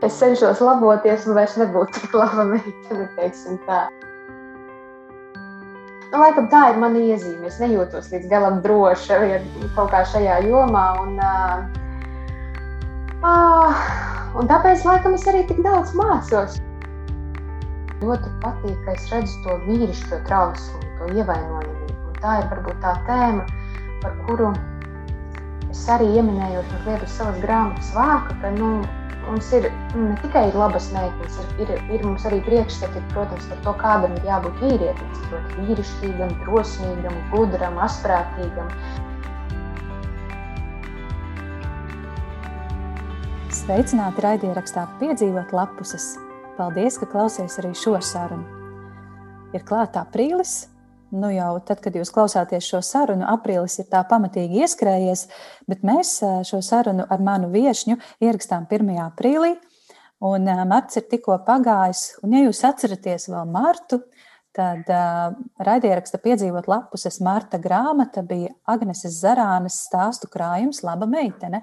Es cenšos laboties un vairs nebūt tik laba meitene, teiksim tā. Nu, laikam tā ir mana iezīme. Es nejūtos līdz galam droša kaut kā šajā jomā. Un, uh, uh, un tāpēc, laikam, es arī tik daudz mācos. Ļoti patīk, ka es redzu to vīrišķo trauslu, to ievainojamību. Tā ir varbūt tā tēma, par kuru es arī ieminējot mazliet uz savas grāmatas vāka, ka nu, mums ir nu, ne tikai labas meitenes, ir, ir, ir mums arī priekšstati, protams, par to, kādam ir jābūt vīrietim. Tas ļoti vīrišķīgam, drosmīgam, gudram, asprātīgam. Sveicināti raidierakstā piedzīvot lapuses. Paldies, ka klausies arī šo sarunu. Ir klāta aprīlis, nu jau tad, kad jūs klausāties šo sarunu, aprīlis ir tā pamatīgi ieskrējies, bet mēs šo sarunu ar manu viesņu ierakstām 1. aprīlī. Un marts ir tikko pagājis, un ja jūs atceraties vēl martu, tad uh, raidieraksta piedzīvot lapuses Marta grāmata bija Agneses Zarānas stāstu krājums Laba meitene.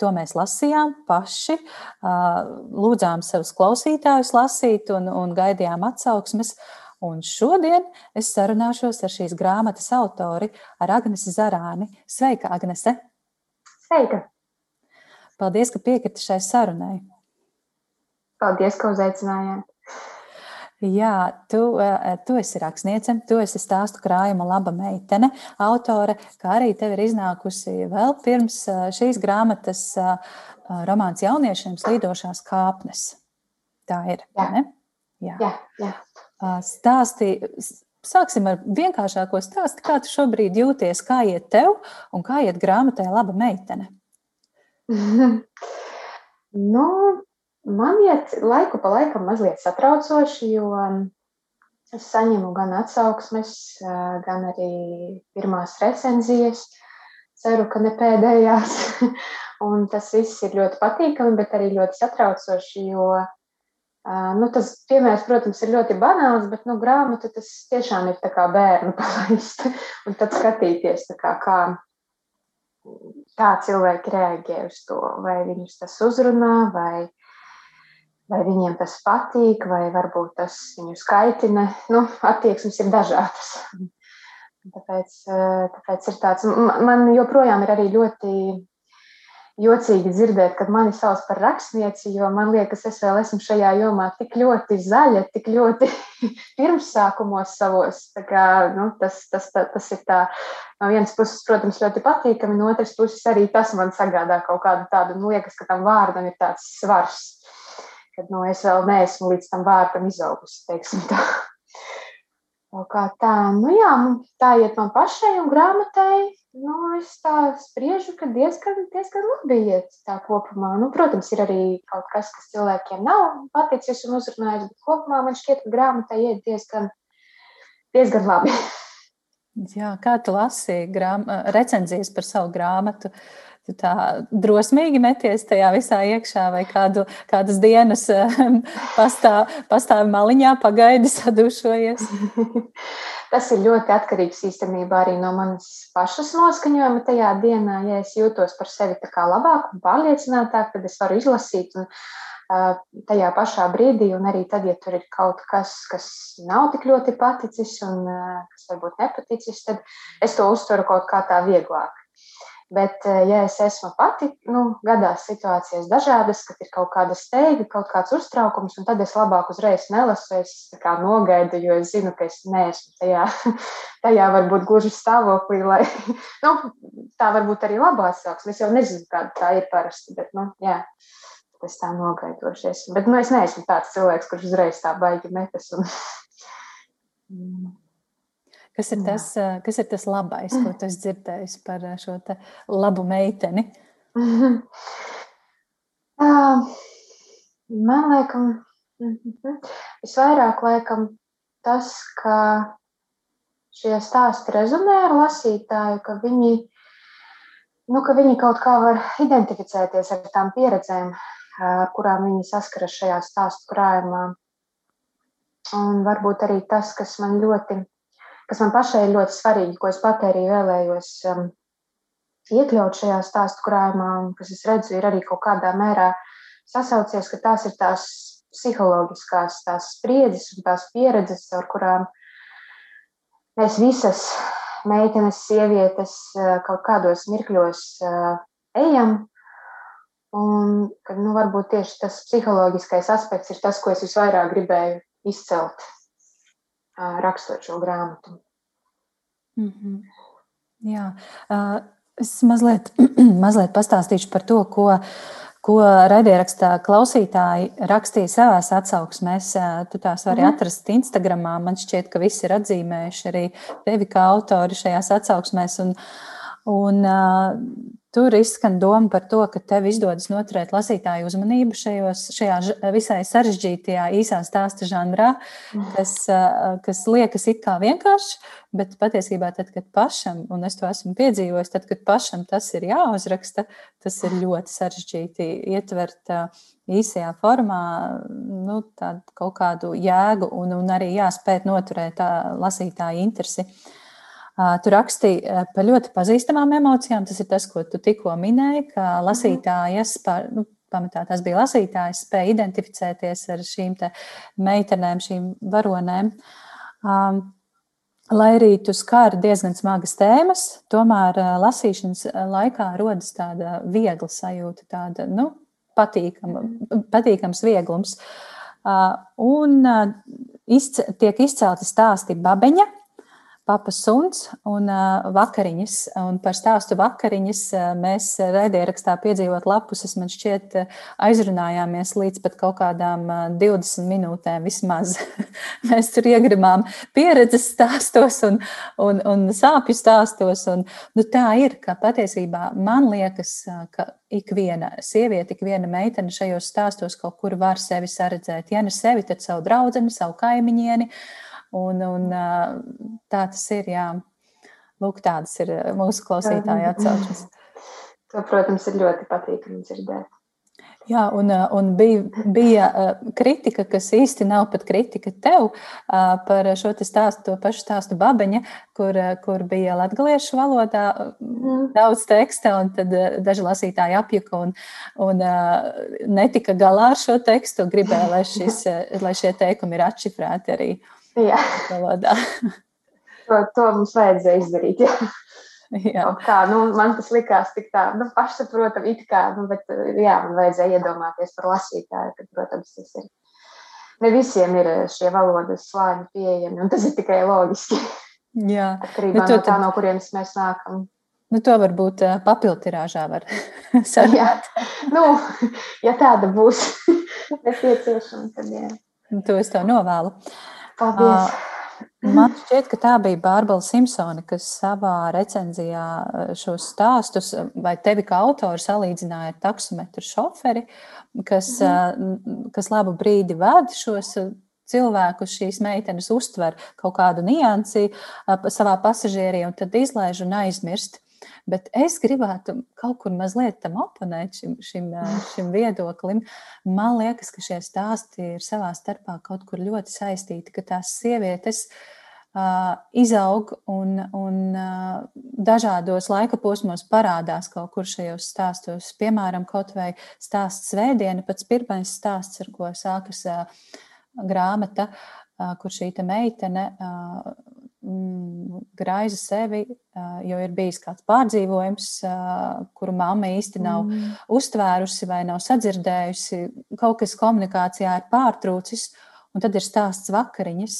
To mēs lasījām paši, uh, lūdzām savus klausītājus lasīt un, un gaidījām atsauksmes. Uh, Un šodien es sarunāšos ar šīs grāmatas autori, ar Agnesi Zarāni. Sveika, Agnese! Sveika! Paldies, ka piekriti šai sarunai. Paldies, ka uzaicinājāt. Jā, tu, eh, tu esi rakstniece, tu esi stāstu krājuma laba meitene, autore, kā arī tev ir iznākusi vēl pirms eh, šīs grāmatas eh, romāns jauniešiem slīdošās kāpnes. Tā ir, jā. ne? Jā, jā. jā stāstī. Sāksim ar vienkāršāko stāstu. Kā tu šobrīd jūties, kā iet tev un kā iet grāmatai laba meitene? nu, man iet laiku pa laikam mazliet satraucoši, jo es saņemu gan atsauksmes, gan arī pirmās recenzijas. Ceru, ka ne pēdējās. un tas viss ir ļoti patīkami, bet arī ļoti satraucoši, jo Nu, tas piemērs, protams, ir ļoti banāls, bet nu, grāmata tas tiešām ir kā bērnu palaist. Un tad skatīties, kā, kā, kā cilvēki reaģē uz to, vai viņus tas uzrunā, vai, vai viņiem tas patīk, vai varbūt tas viņu skaitina. Nu, attieksmes ir dažādas. Tāpēc, tāpēc ir tāds, man joprojām ir arī ļoti jocīgi dzirdēt, kad mani sauc par rakstnieci, jo man liekas, es vēl esmu šajā jomā tik ļoti zaļa, tik ļoti pirmsākumos savos. Kā, nu, tas, tas, tas, tas ir tā, no vienas puses, protams, ļoti patīkami, no otras puses arī tas man sagādā kaut kādu tādu, nu, liekas, ka tam vārdam ir tāds svars, kad nu, es vēl neesmu līdz tam vārdam izaugusi, teiksim tā. Kā tā, nu jā, tā iet man pašai un grāmatai Nu, es tā spriežu, ka diezgan, diezgan labi iet tā kopumā. Nu, protams, ir arī kaut kas, kas cilvēkiem nav paticis un uzrunājis, bet kopumā man šķiet, ka grāmatai iet diezgan, diezgan labi. Jā, kā tu lasīji grām, recenzijas par savu grāmatu? Tu tā drosmīgi meties tajā visā iekšā, vai kādu, kādas dienas pastāv, pastāv maliņā, pagaidi sadušojies? Tas ir ļoti atkarīgs īstenībā arī no manas pašas noskaņojuma tajā dienā. Ja es jūtos par sevi labāk un pārliecinātāk, tad es varu izlasīt un, uh, tajā pašā brīdī, un arī tad, ja tur ir kaut kas, kas nav tik ļoti paticis un uh, kas varbūt nepaticis, tad es to uztveru kaut kā tā vieglāk. Bet, eh, ja es esmu pati, nu, gadās situācijas dažādas, kad ir kaut kāda steiga, kaut kāds uztraukums, un tad es labāk uzreiz nelasu, es kā nogaidu, jo es zinu, ka es neesmu tajā, tajā varbūt gluži stāvoklī, lai, nu, tā varbūt arī labā sāks. Es jau nezinu, kāda tā ir parasti, bet, nu, jā, es tā nogaidošies. Bet, nu, es neesmu tāds cilvēks, kurš uzreiz tā baigi metas un. Kas ir, tas, kas ir tas labais, ko tu esi dzirdējis par šo labu meiteni? Man liekas, mhm, visvairāk laikam tas, ka šie stāsti rezonē ar lasītāju, ka viņi, nu, ka viņi kaut kā var identificēties ar tām pieredzēm, ar kurām viņi saskaras šajā stāstu krājumā. Un varbūt arī tas, kas man ļoti kas man pašai ir ļoti svarīgi, ko es pat arī vēlējos um, iekļaut šajā stāstu krājumā, un kas es redzu, ir arī kaut kādā mērā sasaucies, ka tās ir tās psiholoģiskās tās spriedzes un tās pieredzes, ar kurām mēs visas meitenes, sievietes kaut kādos mirkļos ejam. Un nu, varbūt tieši tas psiholoģiskais aspekts ir tas, ko es visvairāk gribēju izcelt, rakstot šo grāmatu. Mm -hmm. Jā, es mazliet, mazliet pastāstīšu par to, ko, ko raidierakstā klausītāji rakstīja savās atsauksmēs. Tu tās vari mm. atrast Instagramā. Man šķiet, ka visi ir atzīmējuši arī tevi kā autori šajās atsauksmēs. Un, un Tur izskan doma par to, ka tev izdodas noturēt lasītāju uzmanību šajos, šajā visai sarežģītajā īsā stāsta žanrā, kas, kas liekas it kā vienkārši, bet patiesībā tad, kad pašam, un es to esmu piedzīvojis, tad, kad pašam tas ir jāuzraksta, tas ir ļoti sarežģīti ietvert īsajā formā nu, kaut kādu jēgu un, un arī jāspēt noturēt lasītāju interesi. Uh, Tu rakstīji par ļoti pazīstamām emocijām. Tas ir tas, ko tu tikko minēji, ka mhm. lasītājas, par, nu, pamatā tas bija lasītājs, spēja identificēties ar šīm meitenēm, šīm varonēm. Um, lai arī tu skāri diezgan smagas tēmas, tomēr lasīšanas laikā rodas tāda viegla sajūta, tāda nu, patīkama, patīkams vieglums. Uh, un uh, izc tiek izcelti stāsti Babeņa papas suns un uh, vakariņas. Un par stāstu vakariņas uh, mēs raidierakstā piedzīvot lapus, es man šķiet aizrunājāmies līdz pat kaut kādām uh, 20 minūtēm vismaz. mēs tur iegrimām pieredzes stāstos un, un, un sāpju stāstos. Un, nu, tā ir, ka patiesībā man liekas, ka ik viena sieviete, ik viena meitene šajos stāstos kaut kur var sevi saredzēt. Ja ne sevi, tad savu draugu, savu kaimiņieni. Uh, Un, un tā tas ir. Jā. Lūk, tādas ir mūsu klausītāju atsauksmes. To, protams, ir ļoti patīkami dzirdēt. Jā, un, un bija, bija kritika, kas īsti nav pat kritika tev par šo stāstu, to pašu stāstu Babeņa, kur, kur bija latviešu valodā mm. daudz teksta, un tad daži lasītāji apjuka un, un netika galā ar šo tekstu. Gribēja, lai, šis, lai šie teikumi ir atšifrēti arī. Jā, valodā. to, to mums vajadzēja izdarīt. Jā. Jā. Kā, nu, man tas likās tik tā, nu, pašsaprotami, it kā, nu, bet jā, man vajadzēja iedomāties par lasītāju, ka, protams, tas ir. Ne visiem ir šie valodas slāņi pieejami, un tas ir tikai loģiski. Jā, atkarībā nu, no tā, no kurienes mēs nākam. Nu, to varbūt papildinājumā var sarunāt. nu, ja tāda būs nepieciešama, tad jā. Nu, to es tev novēlu. Uh, Paldies! Man šķiet, ka tā bija Bārbara Simpsone, kas savā recenzijā šos stāstus, vai tevi kā autoru salīdzināja ar taksometru šoferi, kas, mhm. kas labu brīdi ved šos cilvēkus, šīs meitenes uztver kaut kādu niansi savā pasažierī un tad izlaiž un aizmirst. Bet es gribētu kaut kur mazliet tam oponēt šim, šim, šim viedoklim. Man liekas, ka šie stāsti ir savā starpā kaut kur ļoti saistīti, ka tās sievietes izaug un, un dažādos laika posmos parādās kaut kur šajos stāstos. Piemēram, kaut vai stāsts Svētdiena, pats pirmais stāsts, ar ko sākas grāmata, kur šī meitene. Uh, mm, graiza sevi, jo ir bijis kāds pārdzīvojums, kuru mamma īsti nav mm. uztvērusi vai nav sadzirdējusi. Kaut kas komunikācijā ir pārtrūcis, un tad ir stāsts vakariņas,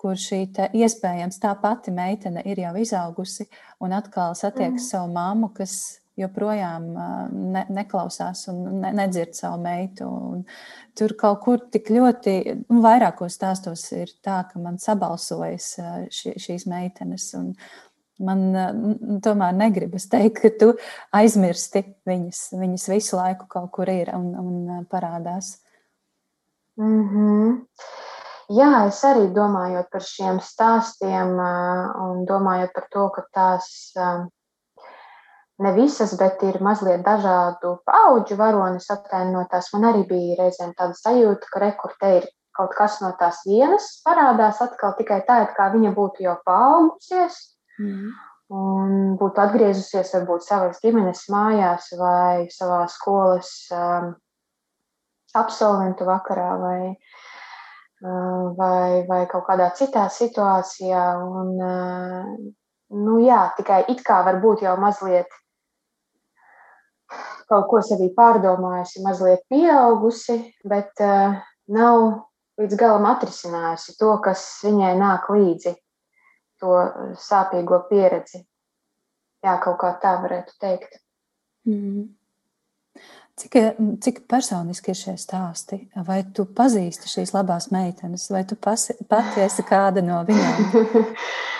kur šī iespējams tā pati meitene ir jau izaugusi un atkal satiekas mm. savu mammu, kas joprojām ne, neklausās un ne, nedzird savu meitu. Un tur kaut kur tik ļoti, nu, vairākos stāstos ir tā, ka man sabalsojas ši, šīs meitenes. Man tomēr negribas teikt, ka tu aizmirsti viņas. Viņas visu laiku kaut kur ir un, un parādās. Mm -hmm. Jā, es arī domāju par šiem stāstiem un domāju par to, ka tās ne visas, bet ir mazliet dažādu paudžu varonis attēlotās. Man arī bija reizēm tāda sajūta, ka rekurte ir kaut kas no tās vienas parādās atkal tikai tā, it kā viņa būtu jau paaugusies. Mm. Un būtu atgriezusies varbūt savas ģimenes mājās vai savā skolas um, absolventu vakarā vai, vai, vai kaut kādā citā situācijā. Un, nu, jā, tikai it kā varbūt jau mazliet kaut ko sevī pārdomājusi, mazliet pieaugusi, bet uh, nav līdz galam atrisinājusi to, kas viņai nāk līdzi, to sāpīgo pieredzi. Jā, kaut kā tā varētu teikt. Mm. Cik, cik personiski ir šie stāsti? Vai tu pazīsti šīs labās meitenes, vai tu pasi, pati esi kāda no viņām?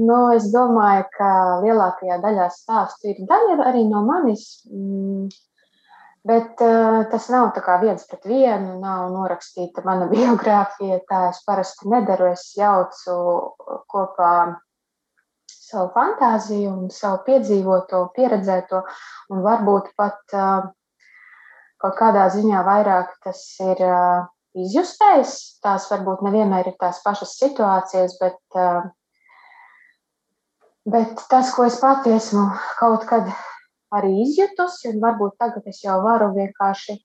nu, es domāju, ka lielākajā daļā stāstu ir daļa arī no manis. Mm, bet uh, tas nav tā kā viens pret vienu, nav norakstīta mana biogrāfija. Tā es parasti nedaru. Es jaucu kopā savu fantāziju un savu piedzīvoto, pieredzēto, un varbūt pat uh, kaut kādā ziņā vairāk tas ir uh, izjustējis. Tās varbūt nevienmēr ir tās pašas situācijas, bet, uh, bet tas, ko es pati esmu kaut kad arī izjutusi, un varbūt tagad es jau varu vienkārši,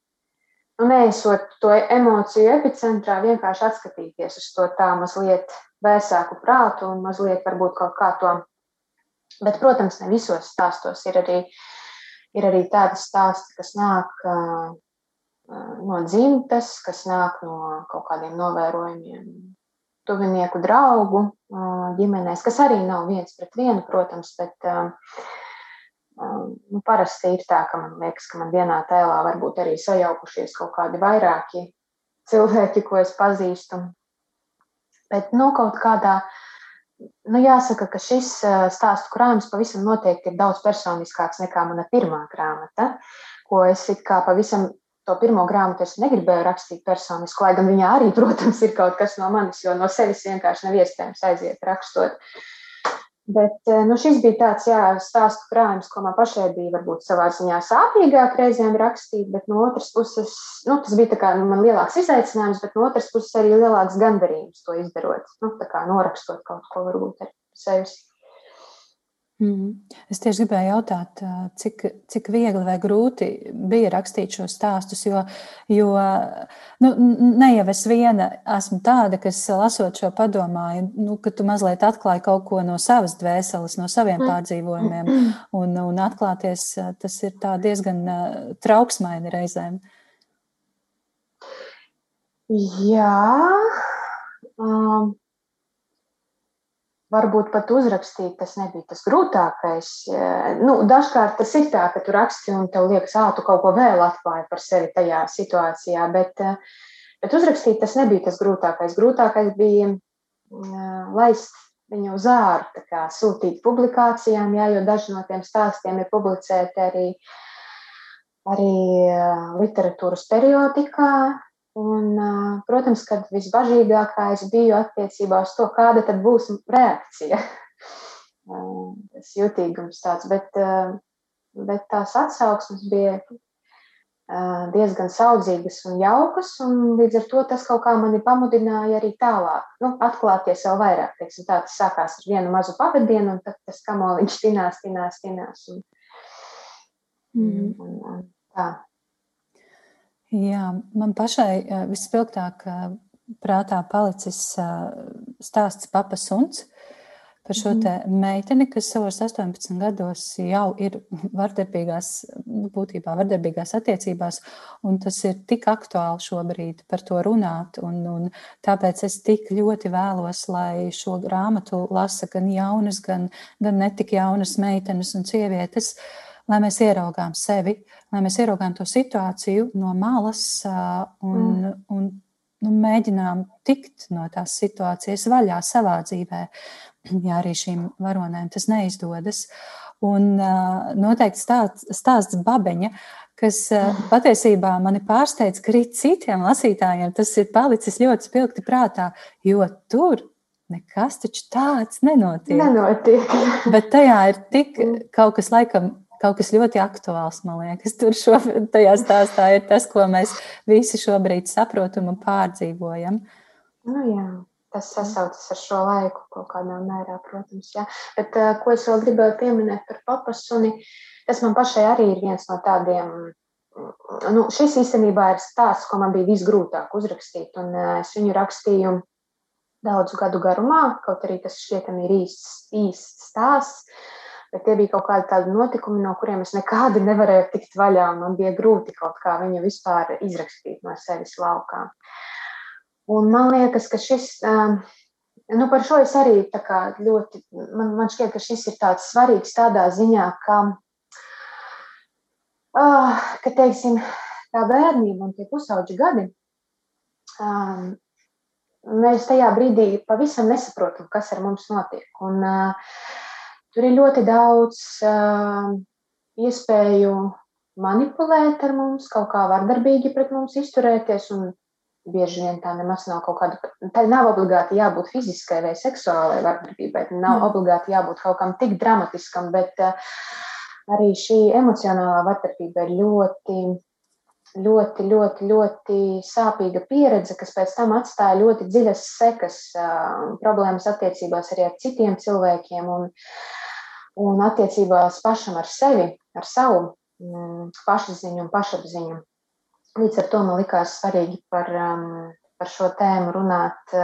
nu, neesot to emociju epicentrā, vienkārši atskatīties uz to tā mazliet vēsāku prātu un mazliet varbūt kaut kā to. Bet, protams, ne visos stāstos ir arī uh, Ir arī tādi stāsti, kas nāk no dzimtes, kas nāk no kaut kādiem novērojumiem, tuvinieku draugu ģimenēs, kas arī nav viens pret vienu, protams, bet nu, parasti ir tā, ka man liekas, ka man vienā tēlā varbūt arī sajaukušies kaut kādi vairāki cilvēki, ko es pazīstu. Bet nu, kaut kādā Nu, jāsaka, ka šis stāstu krājums pavisam noteikti ir daudz personiskāks nekā mana pirmā grāmata, ko es kā pavisam to pirmo grāmatu es negribēju rakstīt personiski, lai gan viņā arī, protams, ir kaut kas no manis, jo no sevis vienkārši nav iespējams aiziet rakstot. Bet eh, nu, šis bija tāds jā, stāstu krājums, ko man pašai bija varbūt savā ziņā sāpīgāk reizēm rakstīt, bet no otras puses nu, tas bija kā, man lielāks izaicinājums, bet no otras puses arī lielāks gandarījums to izdarot. Nu, kā norakstot kaut ko varbūt ar sevis. Mm. Es tieši gribēju jautāt, cik, cik viegli vai grūti bija rakstīt šos stāstus, jo, jo nu, ne jau es viena esmu tāda, kas lasot šo padomāju, nu, ka tu mazliet atklāji kaut ko no savas dvēseles, no saviem mm. pārdzīvojumiem, un, un atklāties tas ir diezgan trauksmaini reizēm. Jā. Um varbūt pat uzrakstīt, tas nebija tas grūtākais. Nu, dažkārt tas ir tā, ka tu raksti un tev liekas, ah, tu kaut ko vēl atklāji par sevi tajā situācijā, bet, bet uzrakstīt tas nebija tas grūtākais. Grūtākais bija laist viņu uz ārā, kā sūtīt publikācijām, jā, jo daži no tiem stāstiem ir publicēti arī, arī literatūras periodikā, Un, protams, ka visbažīgākā es biju attiecībā uz to, kāda tad būs reakcija. Tas jutīgums tāds, bet, bet tās atsauksmes bija diezgan saudzīgas un jaukas, un līdz ar to tas kaut kā mani pamudināja arī tālāk, nu, atklāties vēl vairāk. Teiksim, tā tas sākās ar vienu mazu pavadienu, un tad tas kamoliņš tinās, tinās, tinās. Un, mm. un, un, tā. Jā, man pašai eh, vispilgtāk eh, prātā palicis eh, stāsts Papa Suns par šo mm. meiteni, kas savos 18 gados jau ir vardarbīgās, būtībā vardarbīgās attiecībās, un tas ir tik aktuāli šobrīd par to runāt, un, un tāpēc es tik ļoti vēlos, lai šo grāmatu lasa gan jaunas, gan, gan netik jaunas meitenes un sievietes, uh, lai mēs ieraugām sevi, lai mēs ieraugām to situāciju no malas un, mm. un nu, mēģinām tikt no tās situācijas vaļā savā dzīvē. Ja arī šīm varonēm tas neizdodas. Un noteikti stāsts, stāsts Babeņa, kas patiesībā mani pārsteidz, ka arī citiem lasītājiem tas ir palicis ļoti spilgti prātā, jo tur nekas taču tāds nenotiek. Nenotiek. Bet tajā ir tik mm. kaut kas laikam kaut kas ļoti aktuāls, man liekas. Tur šo, tajā stāstā ir tas, ko mēs visi šobrīd saprotam un pārdzīvojam. Nu, jā. Tas sasaucas ar šo laiku kaut kādā mērā, protams. Jā. Bet, ko es vēl gribēju pieminēt par papasuni, tas man pašai arī ir viens no tādiem nu, šis īstenībā ir stāsts, ko man bija visgrūtāk uzrakstīt. Un es viņu rakstīju daudzu gadu garumā, kaut arī tas šķietami ir īsts, īsts stāsts. Bet tie bija kaut kādi tādi notikumi, no kuriem es nekādi nevarēju tikt vaļā. Man bija grūti kaut kā viņu vispār izrakstīt no sevis laukā. Un man liekas, ka šis, nu, par šo es arī ļoti, man, man šķiet, ka šis ir tāds svarīgs tādā ziņā, ka uh, ka, teiksim, tā bērnība un tie pusauģi gadi, um, mēs tajā brīdī pavisam nesaprotam, kas ar mums notiek. Un, uh, tur ir ļoti daudz uh, iespēju manipulēt ar mums, kaut kā vardarbīgi pret mums izturēties. Bieži vien tā nemaz nav kaut kāda. Tā nav obligāti jābūt fiziskai vai seksuālai vardarbībai. Nav mm. obligāti jābūt kaut kam tik dramatiskam, bet uh, arī šī emocionālā vardarbība ir ļoti, ļoti, ļoti, ļoti sāpīga pieredze, kas pēc tam atstāja ļoti dziļas sekas, problēmas attiecībās arī ar citiem cilvēkiem un, un attiecībās pašam ar sevi, ar savu mm, pašziņu un pašapziņu. Līdz ar to man likās svarīgi par, par šo tēmu runāt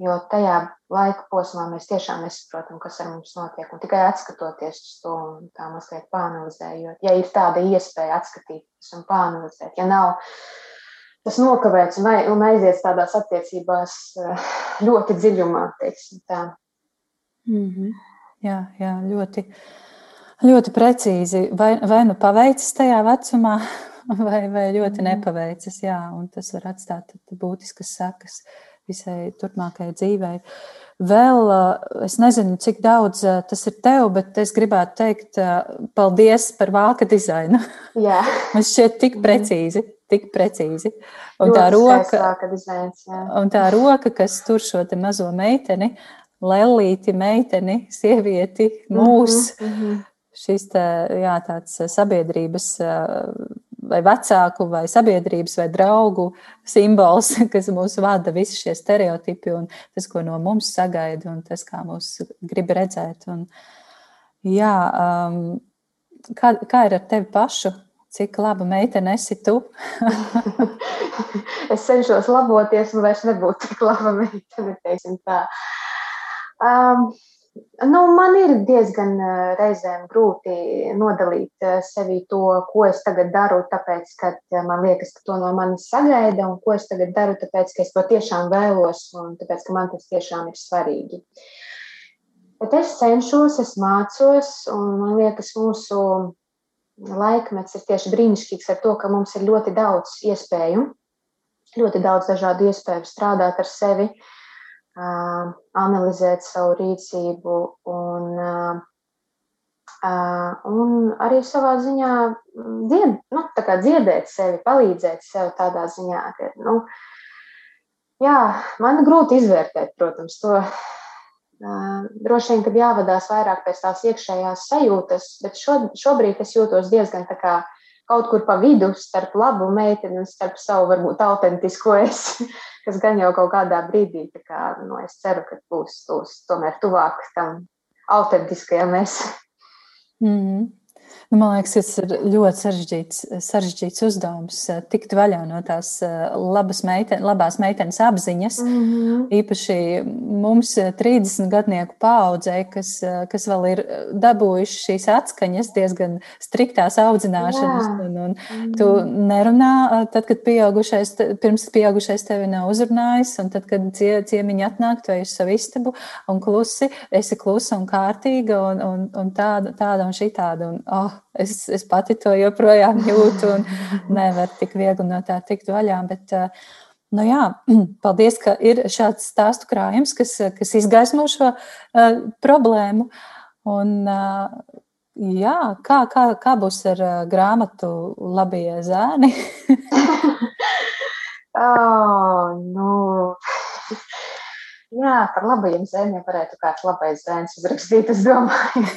jo tajā laika posmā mēs tiešām nesaprotam, kas ar mums notiek. Un tikai atskatoties uz to un tā mazliet pāanalizējot, ja ir tāda iespēja atskatīties un pāanalizēt, ja nav tas nokavēts un, un aizies tādās attiecībās eh, ļoti dziļumā, teiksim tā. Mm -hmm. Jā, jā, ļoti, ļoti precīzi. Vai, vai nu paveicis tajā vecumā, vai, vai ļoti mhm. nepaveicis, jā, un tas var atstāt būtiskas sakas. Uh, visai turpmākajai dzīvei. Vēl es nezinu, cik daudz tas ir tev, bet es gribētu teikt paldies par vāka dizainu. Jā. Man šķiet tik mhm. precīzi. Tik precīzi. Un tā, roka, dizains, un tā roka, kas tur šo mazo meiteni, lelīti, meiteni, sievieti, mūs, mm -hmm. šis tā, jā, tāds sabiedrības vai vecāku, vai sabiedrības, vai draugu simbols, kas mūs vada, visi šie stereotipi un tas, ko no mums sagaida un tas, kā mūs grib redzēt. Un, jā, um, kā, kā ir ar tevi pašu? Cik laba meitene esi tu? es cenšos laboties, un vairs nebūtu tik laba meitene. Um, Nu, man ir diezgan reizēm grūti nodalīt sevi to, ko es tagad daru, tāpēc, ka man liekas, ka to no manis sagaida, un ko es tagad daru, tāpēc, ka es to tiešām vēlos, un tāpēc, ka man tas tiešām ir svarīgi. Bet es cenšos, es mācos, un man liekas, mūsu laikmets ir tieši brīnišķīgs ar to, ka mums ir ļoti daudz iespēju, ļoti daudz dažādu iespēju strādāt ar sevi. Uh, analizēt savu rīcību un, un arī savā ziņā dzied, nu, dziedēt sevi, palīdzēt sev tādā ziņā, ka, nu, jā, man grūti izvērtēt, protams, to. Droši vien, kad jāvadās vairāk pēc tās iekšējās sajūtas, bet šo, šobrīd es jūtos diezgan tā kā kaut kur pa vidu starp labu meiteni un starp savu, varbūt, autentisko es. kas gan jau kaut kādā brīdī, kā, nu, es ceru, ka būs, būs tomēr tuvāk tam autentiskajam es. Mm -hmm. Nu, man liekas, tas ir ļoti sarežģīts, sarežģīts uzdevums eh, tikt vaļā no tās eh, labas meiten, labās meitenes apziņas. Mm -hmm. Īpaši mums 30 eh, gadnieku paudzē, kas, kas vēl ir dabūjuši šīs atskaņas diezgan striktās audzināšanas. Jā. Un, un mm. Tu nerunā, tad, kad pieaugušais, pirms pieaugušais tevi nav uzrunājis, un tad, kad cie, ciemiņi atnāk, tu ej uz savu istabu un klusi, esi klusa un kārtīga un, un, un tāda, tāda un šī tāda. Un, oh, es, es pati to joprojām jūtu un nevaru tik viegli no tā tikt vaļā. Bet, eh, nu jā, paldies, ka ir šāds stāstu krājums, kas, kas izgaismo šo uh, problēmu. Un, uh, jā, kā, kā, kā būs ar uh, grāmatu Labie zēni? oh, nu. Jā, par labajiem zēniem varētu kāds labais zēns uzrakstīt, es domāju.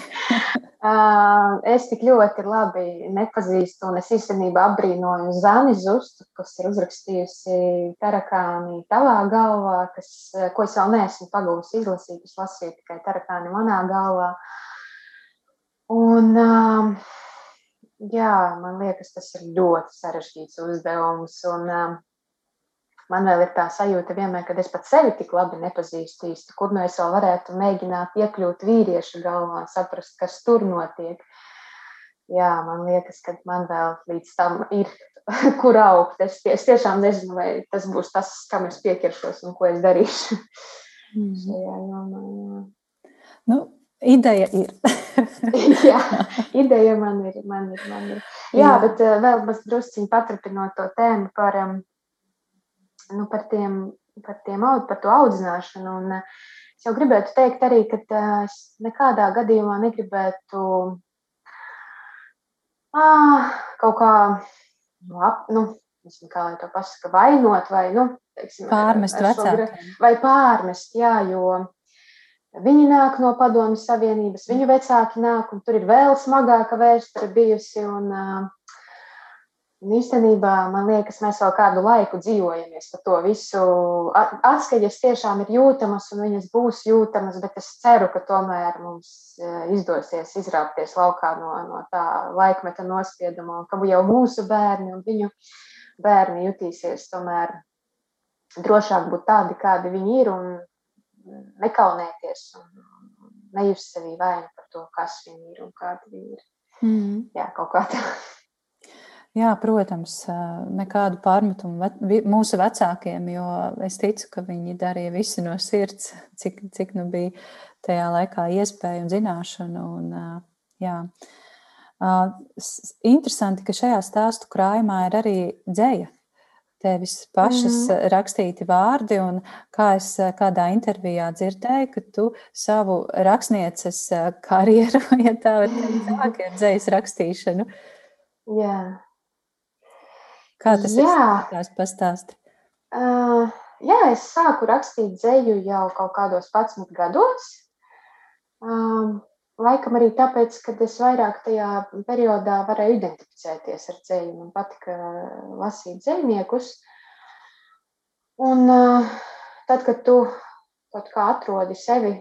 es tik ļoti labi nepazīstu, un es īstenībā apbrīnoju Zani Zustu, kas ir uzrakstījusi tarakāni tavā galvā, kas, ko es vēl neesmu pagūsi izlasīt, es lasīju tikai tarakāni manā galvā. Un, jā, man liekas, tas ir ļoti sarežģīts uzdevums. Un, um, man vēl ir tā sajūta, vienmēr, kad es pat sevi tik labi nepazīstu īsti, kur nu es vēl varētu mēģināt iekļūt vīrieša galvā, saprast, kas tur notiek. Jā, man liekas, ka man vēl līdz tam ir kur augt. Es, es tiešām nezinu, vai tas būs tas, kam es pieķeršos un ko es darīšu. Mm. Šajā jomā, jā. Nu, ideja ir. jā, ideja man ir. Man ir, man ir. Jā, jā. bet uh, vēl mazliet paturpinot to tēmu par, um, nu, par, tiem, par, tiem, par to audzināšanu. Un, uh, es jau gribētu teikt arī, ka uh, es nekādā gadījumā negribētu uh, kaut kā ap, nu, nezinu, kā lai to pasaka, vainot vai, nu, teiksim, pārmest vecākiem. Vai pārmest, jā, jo viņi nāk no padomju savienības, viņu vecāki nāk, un tur ir vēl smagāka vēsture bijusi, un uh, Un īstenībā man liekas, mēs vēl kādu laiku dzīvojamies par to visu. Atskaņas tiešām ir jūtamas un viņas būs jūtamas, bet es ceru, ka tomēr mums e, izdosies izrāpties laukā no, no tā laikmeta nospieduma, un ka jau mūsu bērni un viņu bērni jutīsies tomēr drošāk būt tādi, kādi viņi ir, un nekaunēties un nejust sevī vainu par to, kas viņi ir un kādi viņi ir. Mm. Jā, kaut kā tā. Jā, protams, nekādu pārmetumu mūsu vecākiem, jo es ticu, ka viņi darīja visu no sirds, cik, cik nu bija tajā laikā iespēja un zināšana. Un, jā. Interesanti, ka šajā stāstu krājumā ir arī dzēja. Tevis pašas mm. rakstīti vārdi, un kā es kādā intervijā dzirdēju, ka tu savu rakstnieces karjeru, ja tā var teikt, sāki ar dzējas rakstīšanu. Jā. Kā tas izskatās? Pastāsti. Uh, jā, es sāku rakstīt dzēju jau kaut kādos 11 gados. Um, laikam arī tāpēc, ka es vairāk tajā periodā varēju identificēties ar dzēju. Man patika lasīt dzējniekus. Un uh, tad, kad tu kaut kā atrodi sevi,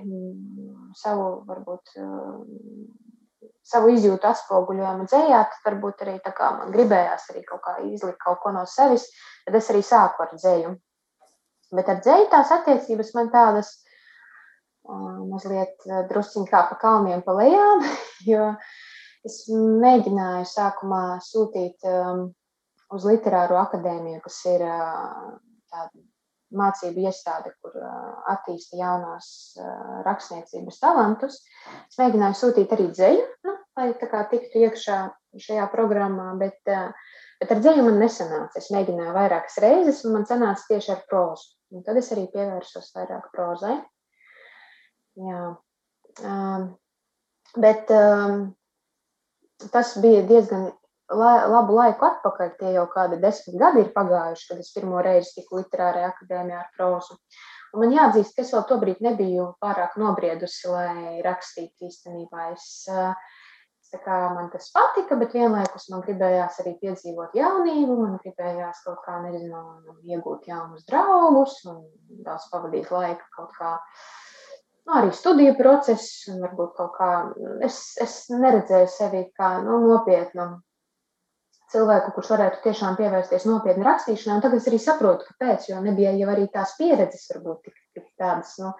savu varbūt savu izjūtu atspoguļojumu dzējā, tad varbūt arī tā kā man gribējās arī kaut kā izlikt kaut ko no sevis, tad es arī sāku ar dzēju. Bet ar dzēju tās attiecības man tādas uh, mazliet drusciņ kā pa kalniem pa lejām, jo es mēģināju sākumā sūtīt um, uz literāro akadēmiju, kas ir uh, tāda mācību iestāde, kur attīsta jaunās rakstniecības talantus. Es mēģināju sūtīt arī dzēju, nu, lai tā kā tiktu iekšā šajā programmā, bet, bet ar dzēju man nesanāca. Es mēģināju vairākas reizes, un man sanāca tieši ar prozu. Un tad es arī pievērsos vairāk prozai. Jā. Um, bet um, tas bija diezgan la, labu laiku atpakaļ, tie jau kādi desmit gadi ir pagājuši, kad es pirmo reizi tiku literārajā akadēmijā ar prozu. Un man jāatzīst, ka es vēl tobrīd nebiju pārāk nobriedusi, lai rakstītu īstenībā. Es, es kā, man tas patika, bet vienlaikus man gribējās arī piedzīvot jaunību, man gribējās kaut kā, nezinu, iegūt jaunus draugus un daudz pavadīt laiku kaut kā nu, arī studiju process, un varbūt kaut kā es, es neredzēju sevi kā nu, nopietnu cilvēku, kurš varētu tiešām pievērsties nopietni rakstīšanai. Un tagad es arī saprotu, kāpēc, jo nebija jau arī tās pieredzes, varbūt tik, tik tādas, nu,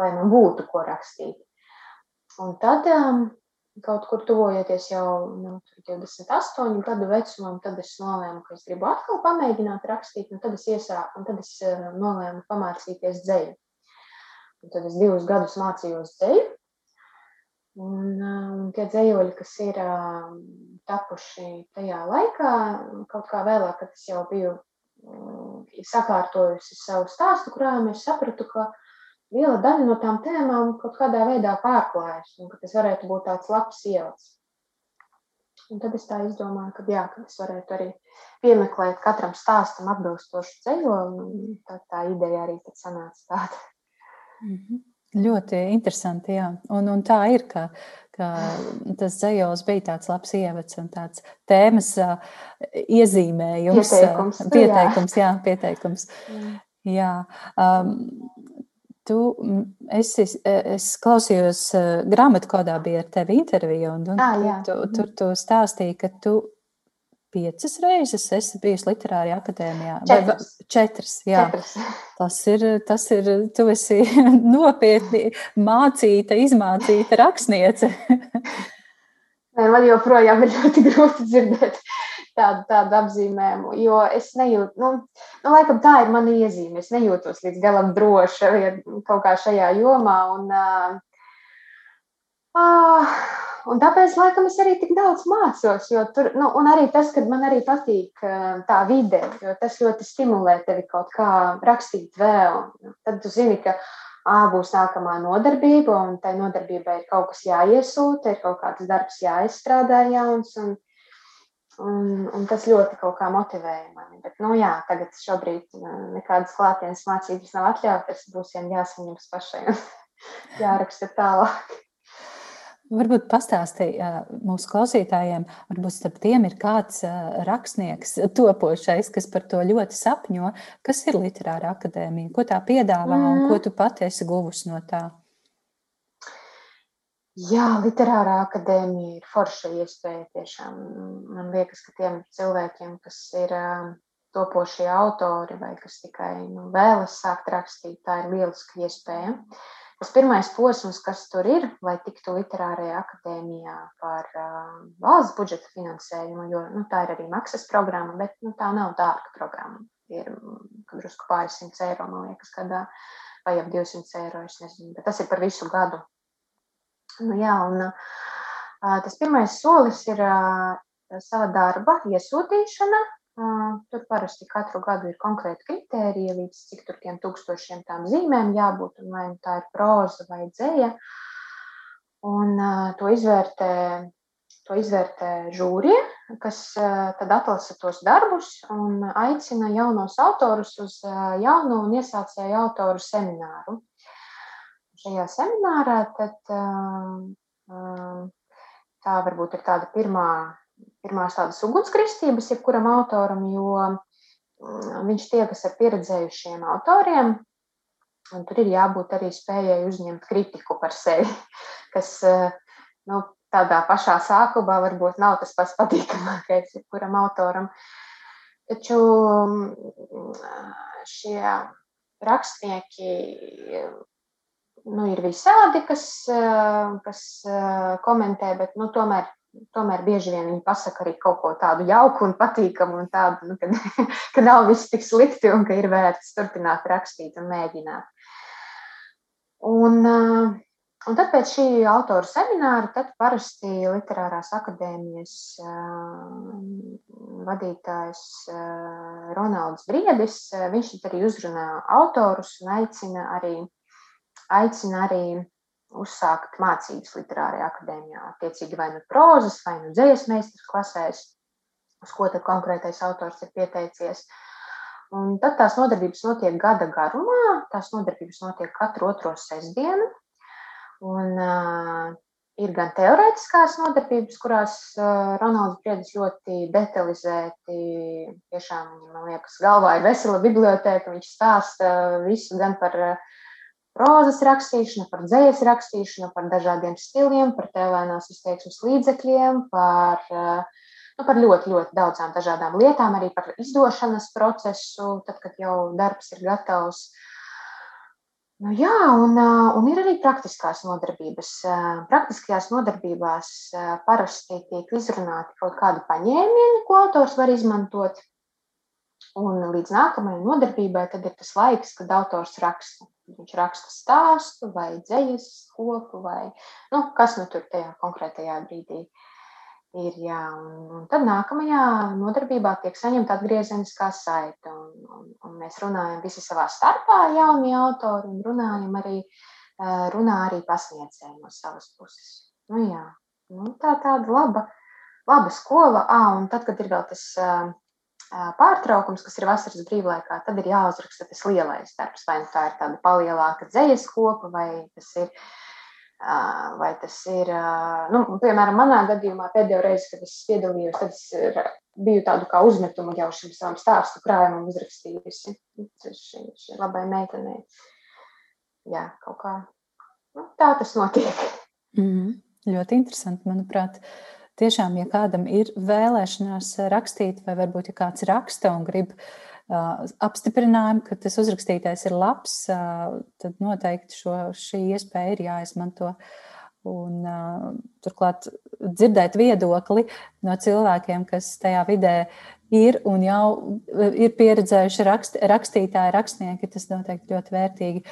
lai man būtu ko rakstīt. Un tad um, kaut kur tuvojoties jau nu, 28 gadu vecumam, tad es nolēmu, ka es gribu atkal pamēģināt rakstīt, un tad es iesāku, un tad es uh, nolēmu pamācīties dzēju. Un tad es divus gadus mācījos dzēju, Un, un tie dzējoļi, kas ir uh, tapuši tajā laikā, kaut kā vēlāk, kad es jau biju um, sakārtojusi savu stāstu krājumu, es sapratu, ka liela daļa no tām tēmām kaut kādā veidā pārklājas, un ka tas varētu būt tāds labs ievads. Un tad es tā izdomāju, ka, jā, ka es varētu arī piemeklēt katram stāstam atbilstošu un tā, tā ideja arī tad sanāca tāda. Mm -hmm. Ļoti interesanti, jā. Un, un tā ir, ka, ka tas dzējos bija tāds labs ievads un tāds tēmas uh, iezīmējums. Pieteikums. Uh, pieteikums, jā, pieteikums. Jā. jā. Um, Tu esi, es klausījos, grāmatkodā bija ar tevi intervija, un, un ah, jā. tu, tur tu stāstīji, ka tu piecas reizes esi bijusi literārajā akadēmijā. Četras. Vai, četras, jā. Četras. Tas ir, tas ir, tu esi nopietni mācīta, izmācīta rakstniece. Man joprojām ir ļoti grūti dzirdēt tādu, tādu apzīmējumu, jo es nejūtu, nu, nu, laikam tā ir mana iezīme. Es nejūtos līdz galam droša kaut kā šajā jomā. Un, uh, uh, un tāpēc, laikam, es arī tik daudz mācos. Tur, nu, un arī tas, ka man arī patīk tā vide, jo tas ļoti stimulē tevi kaut kā rakstīt vēl. Tad tu zini, ka A būs nākamā nodarbība, un tai nodarbībai ir kaut kas jāiesūta, ir kaut kāds darbs jāizstrādā jauns. Un, Un, un tas ļoti kaut kā motivēja mani. Bet, nu, jā, tagad šobrīd nekādas klātienes mācības nav atļautas. Būs jāsaņemas pašai un jāraksta tālāk. Varbūt pastāstīja mūsu klausītājiem, varbūt starp tiem ir kāds rakstnieks, topošais, kas par to ļoti sapņo. Kas ir literāra akadēmija? Ko tā piedāvā mm. un ko tu pati esi guvusi no tā? Jā, literārā akadēmija ir forša iespēja. Tiešām. Man liekas, ka tiem cilvēkiem, kas ir topošie autori vai kas tikai nu, vēlas sākt rakstīt, tā ir lieliska iespēja. Tas pirmais posms, kas tur ir, lai tiktu literārajā akadēmijā par uh, valsts budžeta finansējumu, jo nu, tā ir arī maksas programma, bet nu, tā nav dārga programma. Ir drusku pāris simts eiro, man liekas, gadā, vai ap 200 eiro. Bet tas ir par visu gadu. Nu, jā, un, uh, tas pirmais solis ir uh, sava darba iesūtīšana. Tur parasti katru gadu ir konkrēti kriteriji, līdz cik tur tiem tūkstošiem tām zīmēm jābūt, un vai nu tā ir proza vai dzēja. Un to izvērtē, to izvērtē žūrie, kas tad atlasa tos darbus un aicina jaunos autorus uz jaunu un iesācēju autoru semināru šajā seminārā, tad tā varbūt ir tāda pirmā, pirmās tādas ugunskristības jebkuram autoram, jo mm, viņš tiekas ar pieredzējušiem autoriem, un tur ir jābūt arī spējai uzņemt kritiku par sevi, kas uh, nu, tādā pašā sākumā varbūt nav tas pats patīkamākais jebkuram autoram. Taču mm, šie rakstnieki nu, ir visādi, kas, eh, kas eh, komentē, bet nu, tomēr, tomēr bieži vien viņi pasaka arī kaut ko tādu jauku un patīkamu, un tādu, nu, ka, ka nav viss tik slikti un ka ir vērts turpināt rakstīt un mēģināt. Un, un tad pēc šī autora semināra, tad parasti literārās akadēmijas vadītājs Ronalds Briedis, viņš arī uzrunā autorus un aicina arī aicina arī uzsākt mācības literārajā akadēmijā. Attiecīgi vai nu prozas, vai nu dzējas meistars klasēs, uz ko tad konkrētais autors ir pieteicies. Un tad tās nodarbības notiek gada garumā. Tās nodarbības notiek katru otro sestdienu. Un, uh, ir gan teorētiskās nodarbības, kurās uh, Ronalds Briedis ļoti detalizēti, tiešām, man liekas, galvā ir vesela biblioteka. Viņš stāsta visu gan par uh, prozas rakstīšanu, par dzīslas rakstīšanu, par dažādiem stiliem, par tēlēnās izteiksmes līdzekļiem, par, eh, nu, par ļoti, ļoti daudzām dažādām lietām, arī par izdošanas procesu, tad, kad jau darbs ir gatavs. Nu, jā, un, eh, un ir arī praktiskās nodarbības. Eh, praktiskajās nodarbībās parasti tiek izrunāti kaut kādi paņēmieni, ko autors var izmantot. Un līdz nākamajai nodarbībai tad ir tas laiks, kad autors raksta. Viņš raksta stāstu vai dzējas kopu vai nu, kas nu tur tajā konkrētajā brīdī ir. Jā. Un, un tad nākamajā nodarbībā tiek saņemta atgriezeniskā saite. Un, un, un mēs runājam visi savā starpā, jaunie autori, un runājam arī, runā arī pasniedzēji no savas puses. Nu, jā, nu, tā tāda laba, laba skola. À, un tad, kad ir vēl tas pārtraukums, kas ir vasaras brīvlaikā, tad ir jāuzraksta tas lielais darbs. Vai nu tā ir tāda palielāka dzīslas kopa, vai tas ir. Vai tas ir, nu, piemēram, manā gadījumā pēdējo reizi, kad es piedalījos, tad es biju tādu kā uzmetumu jau šim savam stāstu krājumam uzrakstījusi. Šī, šī labai meitenei. jā, kaut kā nu, tā tas notiek. Mm, ļoti interesanti, manuprāt. Tiešām, ja kādam ir vēlēšanās rakstīt, vai varbūt ja kāds raksta un grib uh, apstiprinājumu, ka tas uzrakstītais ir labs, uh, tad noteikti šo, šī iespēja ir jāizmanto. Un, uh, turklāt dzirdēt viedokli no cilvēkiem, kas tajā vidē ir un jau ir pieredzējuši rakst, rakstītāji, rakstnieki, tas noteikti ļoti vērtīgi.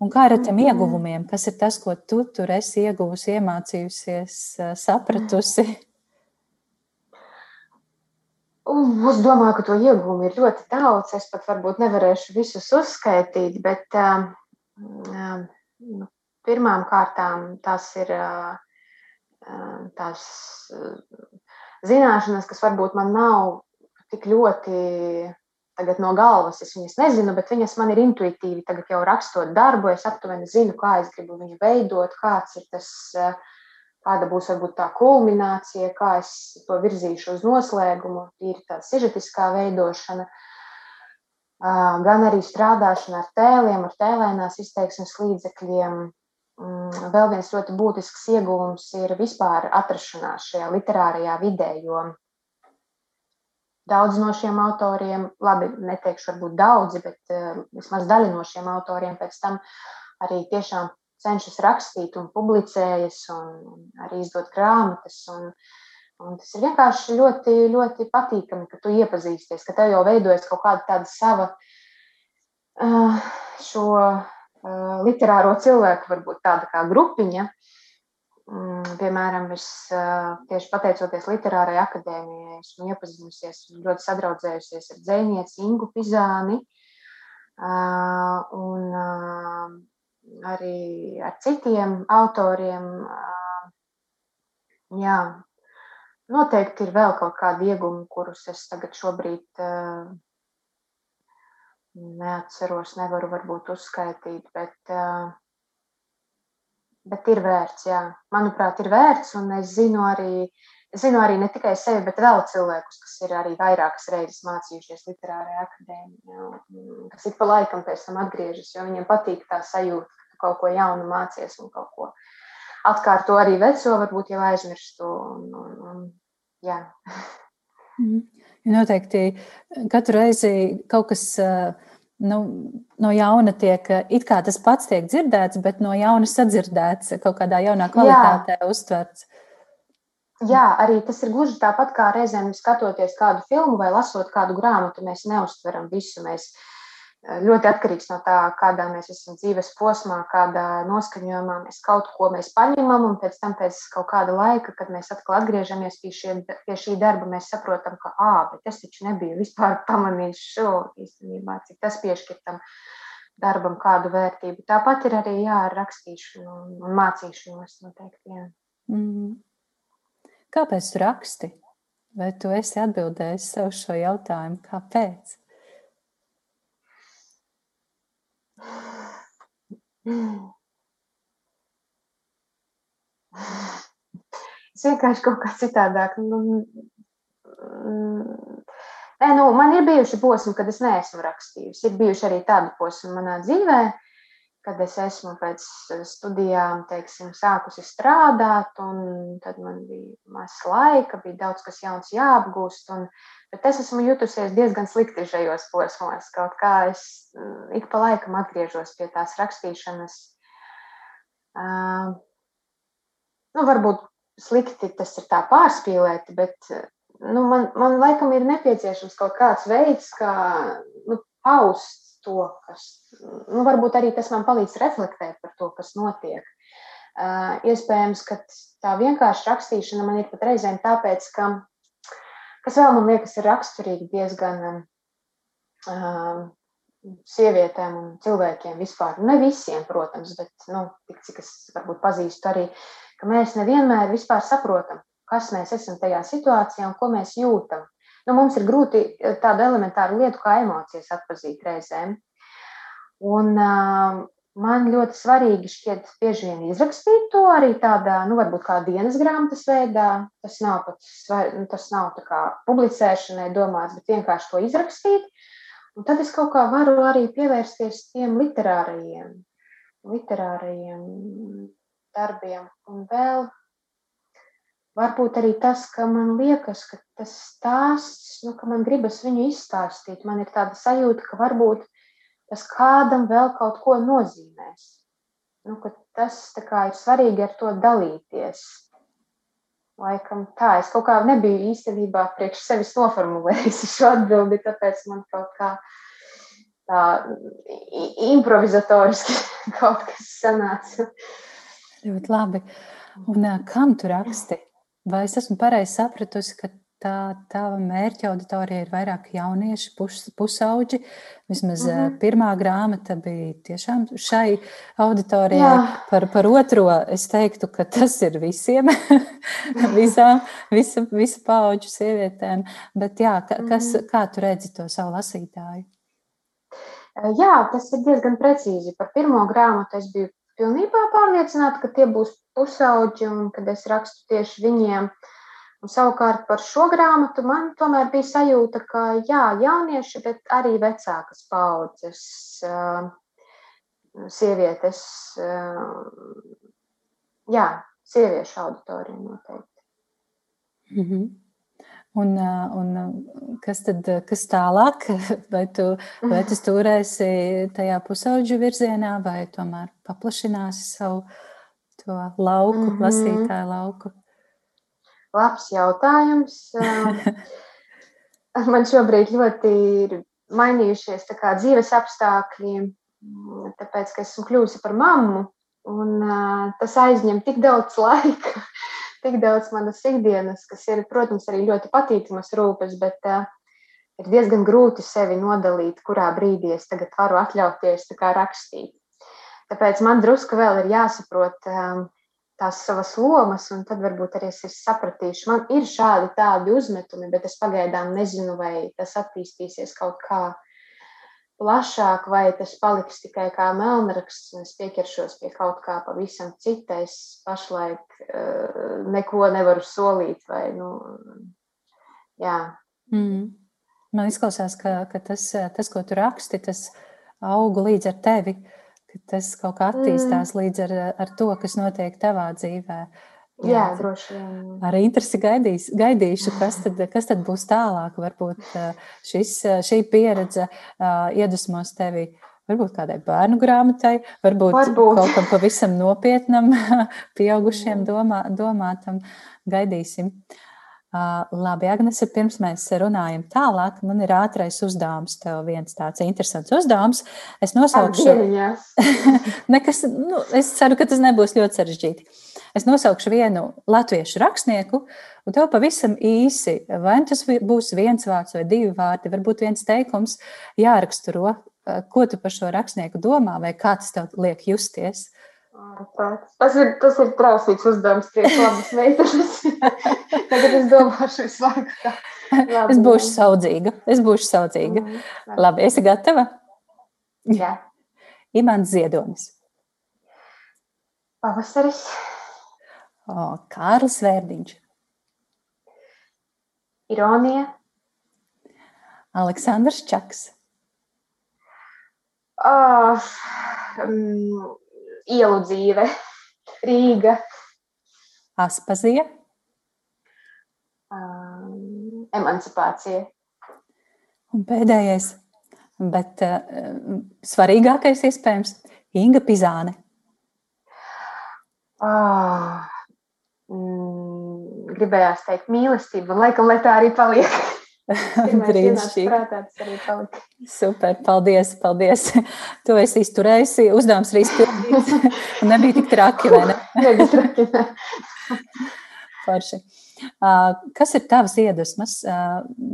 Un kā ar tiem ieguvumiem? Kas ir tas, ko tu tur esi ieguvusi, iemācījusies, sapratusi? Es domāju, ka to ieguvumu ir ļoti daudz. Es pat varbūt nevarēšu visus uzskaitīt, bet uh, uh, pirmām kārtām tas ir uh, tās zināšanas, kas varbūt man nav tik ļoti tagad no galvas es viņas nezinu, bet viņas man ir intuitīvi. Tagad jau rakstot darbu, es aptuveni zinu, kā es gribu viņu veidot, kāds ir tas, kāda būs varbūt tā kulminācija, kā es to virzīšu uz noslēgumu, ir tā sižetiskā veidošana. Gan arī strādāšana ar tēliem, ar tēlēnās izteiksmes līdzekļiem. Mm, vēl viens ļoti būtisks iegūms ir vispār atrašanās šajā literārajā vidē, jo Daudz no šiem autoriem, labi, neteikšu, varbūt daudzi, bet uh, vismaz daļa no šiem autoriem pēc tam arī tiešām cenšas rakstīt un publicējas un, arī izdot grāmatas. Un, un tas ir vienkārši ļoti, ļoti patīkami, ka tu iepazīsties, ka tev jau veidojas kaut kāda tāda sava uh, šo literāro cilvēku, varbūt tāda kā grupiņa, Mm, piemēram, es tieši pateicoties Literārai akadēmijai, esmu iepazinusies un ļoti sadraudzējusies ar dzēnieci Ingu Pizāni un arī ar citiem autoriem. Jā, noteikti ir vēl kaut kādi iegumi, kurus es tagad šobrīd neatceros, nevaru varbūt uzskaitīt, bet bet ir vērts, jā. Manuprāt, ir vērts, un es zinu arī, zinu arī ne tikai sevi, bet vēl cilvēkus, kas ir arī vairākas reizes mācījušies literārajā akadēmijā, kas ik pa laikam pēc tam atgriežas, jo viņiem patīk tā sajūta, ka tu kaut ko jaunu mācies un kaut ko atkārto arī veco, varbūt jau aizmirstu. Un, un, un, jā. Mm. Noteikti katru reizi kaut kas uh, nu, no jauna tiek, it kā tas pats tiek dzirdēts, bet no jauna sadzirdēts, kaut kādā jaunā kvalitātē Jā. uztverts. Jā, arī tas ir gluži tāpat kā reizēm skatoties kādu filmu vai lasot kādu grāmatu. Mēs neustveram visu. Mēs ļoti atkarīgs no tā, kādā mēs esam dzīves posmā, kādā noskaņojumā mēs kaut ko mēs paņemam, un pēc tam, pēc kaut kāda laika, kad mēs atkal atgriežamies pie, šie, pie šī darba, mēs saprotam, ka, ah, bet es taču nebiju vispār pamanījis šo īstenībā, cik tas piešķir tam darbam kādu vērtību. Tāpat ir arī jā, ar rakstīšanu un, mācīšanos noteikti. Jā. Mm. Kāpēc tu raksti? Vai tu esi atbildējis sev šo jautājumu? Kāpēc? Es vienkārši kaut kā citādāk. Nu, mm, nē, nu, man ir bijuši posmi, kad es neesmu rakstījusi. Ir bijuši arī tādi posmi manā dzīvē, kad es esmu pēc studijām, teiksim, sākusi strādāt, un tad man bija maz laika, bija daudz kas jauns jāapgūst. Un, bet es esmu jutusies diezgan slikti šajos posmos. Kaut kā es mm, ik pa laikam atgriežos pie tās rakstīšanas. Uh, nu, varbūt slikti tas ir tā pārspīlēti, bet nu, man, man laikam ir nepieciešams kaut kāds veids, kā nu, paust to, kas, nu, varbūt arī tas man palīdz reflektēt par to, kas notiek. Uh, iespējams, ka tā vienkārši rakstīšana man ir pat reizēm tāpēc, ka, kas vēl man liekas ir raksturīgi diezgan uh, sievietēm un cilvēkiem vispār. Ne visiem, protams, bet, nu, tik cik es varbūt pazīstu arī, ka mēs nevienmēr vispār saprotam, kas mēs esam tajā situācijā un ko mēs jūtam. Nu, mums ir grūti eh, tādu elementāru lietu kā emocijas atpazīt reizēm. Un, uh, man ļoti svarīgi šķiet bieži vien izrakstīt to arī tādā, nu, varbūt kā dienas grāmatas veidā. Tas nav pat nu, tas nav tā kā publicēšanai domāts, bet vienkārši to izrakstīt. Un tad es kaut kā varu arī pievērsties tiem literārajiem literārajiem darbiem. Un vēl varbūt arī tas, ka man liekas, ka tas stāsts, nu, ka man gribas viņu izstāstīt. Man ir tāda sajūta, ka varbūt tas kādam vēl kaut ko nozīmēs. Nu, tas kā, ir svarīgi ar to dalīties. Laikam tā, es kaut kā nebiju īstenībā priekš sevis noformulējusi šo atbildi, tāpēc man kaut kā tā improvizatoriski kaut kas sanāca. Ļoti labi. Un kam tu raksti? Vai es esmu pareizi sapratusi, ka tā tava mērķa auditorija ir vairāk jaunieši, pus, pusauģi? Vismaz uh -huh. pirmā grāmata bija tiešām šai auditorijai. Jā. Par, par otro es teiktu, ka tas ir visiem, visām, visa, visa paudžu sievietēm. Bet jā, kas, uh -huh. kā tu redzi to savu lasītāju? Jā, tas ir diezgan precīzi. Par pirmo grāmatu es biju pilnībā pārliecināta, ka tie būs pusauģi un kad es rakstu tieši viņiem. Un savukārt par šo grāmatu man tomēr bija sajūta, ka jā, jaunieši, bet arī vecākas paudzes sievietes, jā, sieviešu auditorija noteikti. Mm -hmm. Un, un kas tad kas tālāk? Vai tu, vai tu turēsi tajā pusauģu virzienā, vai tomēr paplašināsi savu to lauku, mm -hmm. lasītāju lauku? Labs jautājums. Man šobrīd ļoti ir mainījušies dzīves apstākļi, tāpēc, ka esmu kļuvusi par mammu, un tas aizņem tik daudz laika tik daudz manas ikdienas, kas ir, protams, arī ļoti patīkamas rūpes, bet uh, ir diezgan grūti sevi nodalīt, kurā brīdī es tagad varu atļauties rakstīt. Tāpēc man drusku vēl ir jāsaprot um, tās savas lomas, un tad varbūt arī es sapratīšu, man ir šādi tādi uzmetumi, bet es pagaidām nezinu, vai tas attīstīsies kaut kā plašāk, vai tas paliks tikai kā melnraksts, un es pieķeršos pie kaut kā pavisam cita. Es pašlaik uh, neko nevaru solīt, vai, nu, jā. Mm. Man izklausās, ka, ka tas, tas, ko tu raksti, tas auga līdz ar tevi, ka tas kaut kā attīstās mm. līdz ar, ar to, kas notiek tavā dzīvēm. Jā, Jā droši vien. Ar interesi gaidīs, gaidīšu, kas tad, kas tad būs tālāk. Varbūt šis, šī pieredze iedvesmos tevi. Varbūt kādai bērnu grāmatai, varbūt, varbūt. kaut kam pavisam nopietnam, pieaugušiem domā, domātam. Gaidīsim. Uh, labi, Agnese, pirms mēs runājam tālāk, man ir ātrais uzdevums. Tev viens tāds interesants uzdevums. Es nosaukšu. Nekas, nu, es ceru, ka tas nebūs ļoti sarežģīti. Es nosaukšu vienu latviešu rakstnieku, un tev pavisam īsi, vai nu tas būs viens vārds vai divi vārdi, varbūt viens teikums jāraksturo, ko tu par šo rakstnieku domā, vai kā tas tev liek justies. Tas ir, tas ir trausīgs uzdevums, priekš labas meitenes. Tagad es domāšu visu laiku. Labi. Es būšu saudzīga. Es būšu saudzīga. Mm, labi. labi, esi gatava? Jā. Imants Ziedonis. Pavasaris. O, Kārlis Vērdiņš. Ironija. Aleksandrs Čaks. Oh, um, ielu dzīve. Rīga. Aspazija. Um, emancipācija. Un pēdējais, bet uh, svarīgākais iespējams, Inga Pizāne. Oh, mm, gribējās teikt mīlestību, laikam, lai tā arī paliek. Brīnišķīgi. Super, paldies, paldies. Tu esi izturējusi, uzdevums arī izpildīts. Un nebija tik traki, vai ne? Nebija traki, ne. Forši. Kas ir tavas iedvesmas,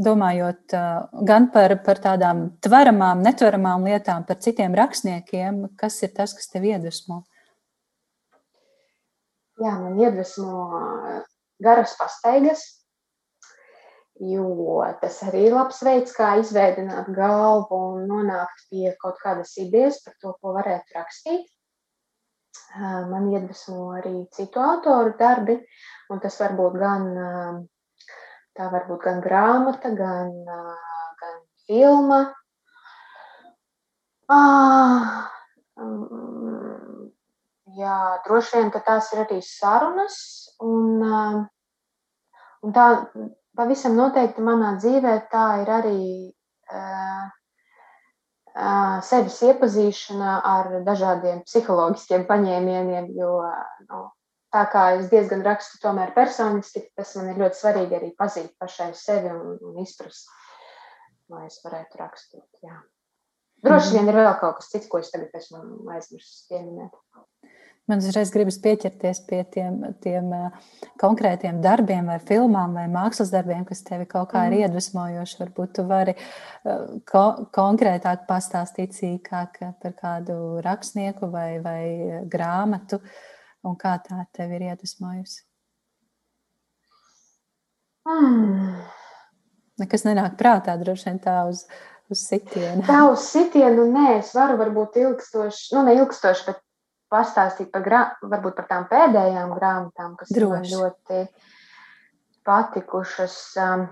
domājot gan par, par tādām tveramām, netveramām lietām, par citiem rakstniekiem? Kas ir tas, kas tev iedvesmo? jā, man iedvesmo garas pastaigas, jo tas arī ir labs veids, kā izveidot galvu un nonākt pie kaut kādas idejas par to, ko varētu rakstīt. Man iedvesmo arī citu autoru darbi, un tas var būt gan, tā var būt gan grāmata, gan, gan filma. Ah, jā, droši vien, tās ir arī sarunas. Un, un tā pavisam noteikti manā dzīvē tā ir arī uh, uh, sevis iepazīšana ar dažādiem psiholoģiskiem paņēmieniem, jo nu, tā kā es diezgan rakstu tomēr personiski, tas man ir ļoti svarīgi arī pazīt pašai sevi un, un izprast, lai es varētu rakstīt. Jā. Droši mhm. vien ir vēl kaut kas cits, ko es tagad esmu aizmirsis pieminēt. Man uzreiz gribas pieķerties pie tiem, tiem konkrētiem darbiem, vai filmām, vai mākslas darbiem, kas tevi kaut kā ir mhm. iedvesmojoši. Varbūt tu vari ko konkrētāk pastāstīt sīkāk par kādu rakstnieku vai, vai grāmatu, un kā tā tevi ir iedvesmojusi. Mm. Nekas nenāk prātā, droši vien tā uz, uz sitienu. Tā uz sitienu, nē, es varu varbūt ilgstoši, nu ne ilgstoši, bet pastāstīt par, grā, varbūt par tām pēdējām grāmatām, kas Droši. man ļoti patikušas. Um,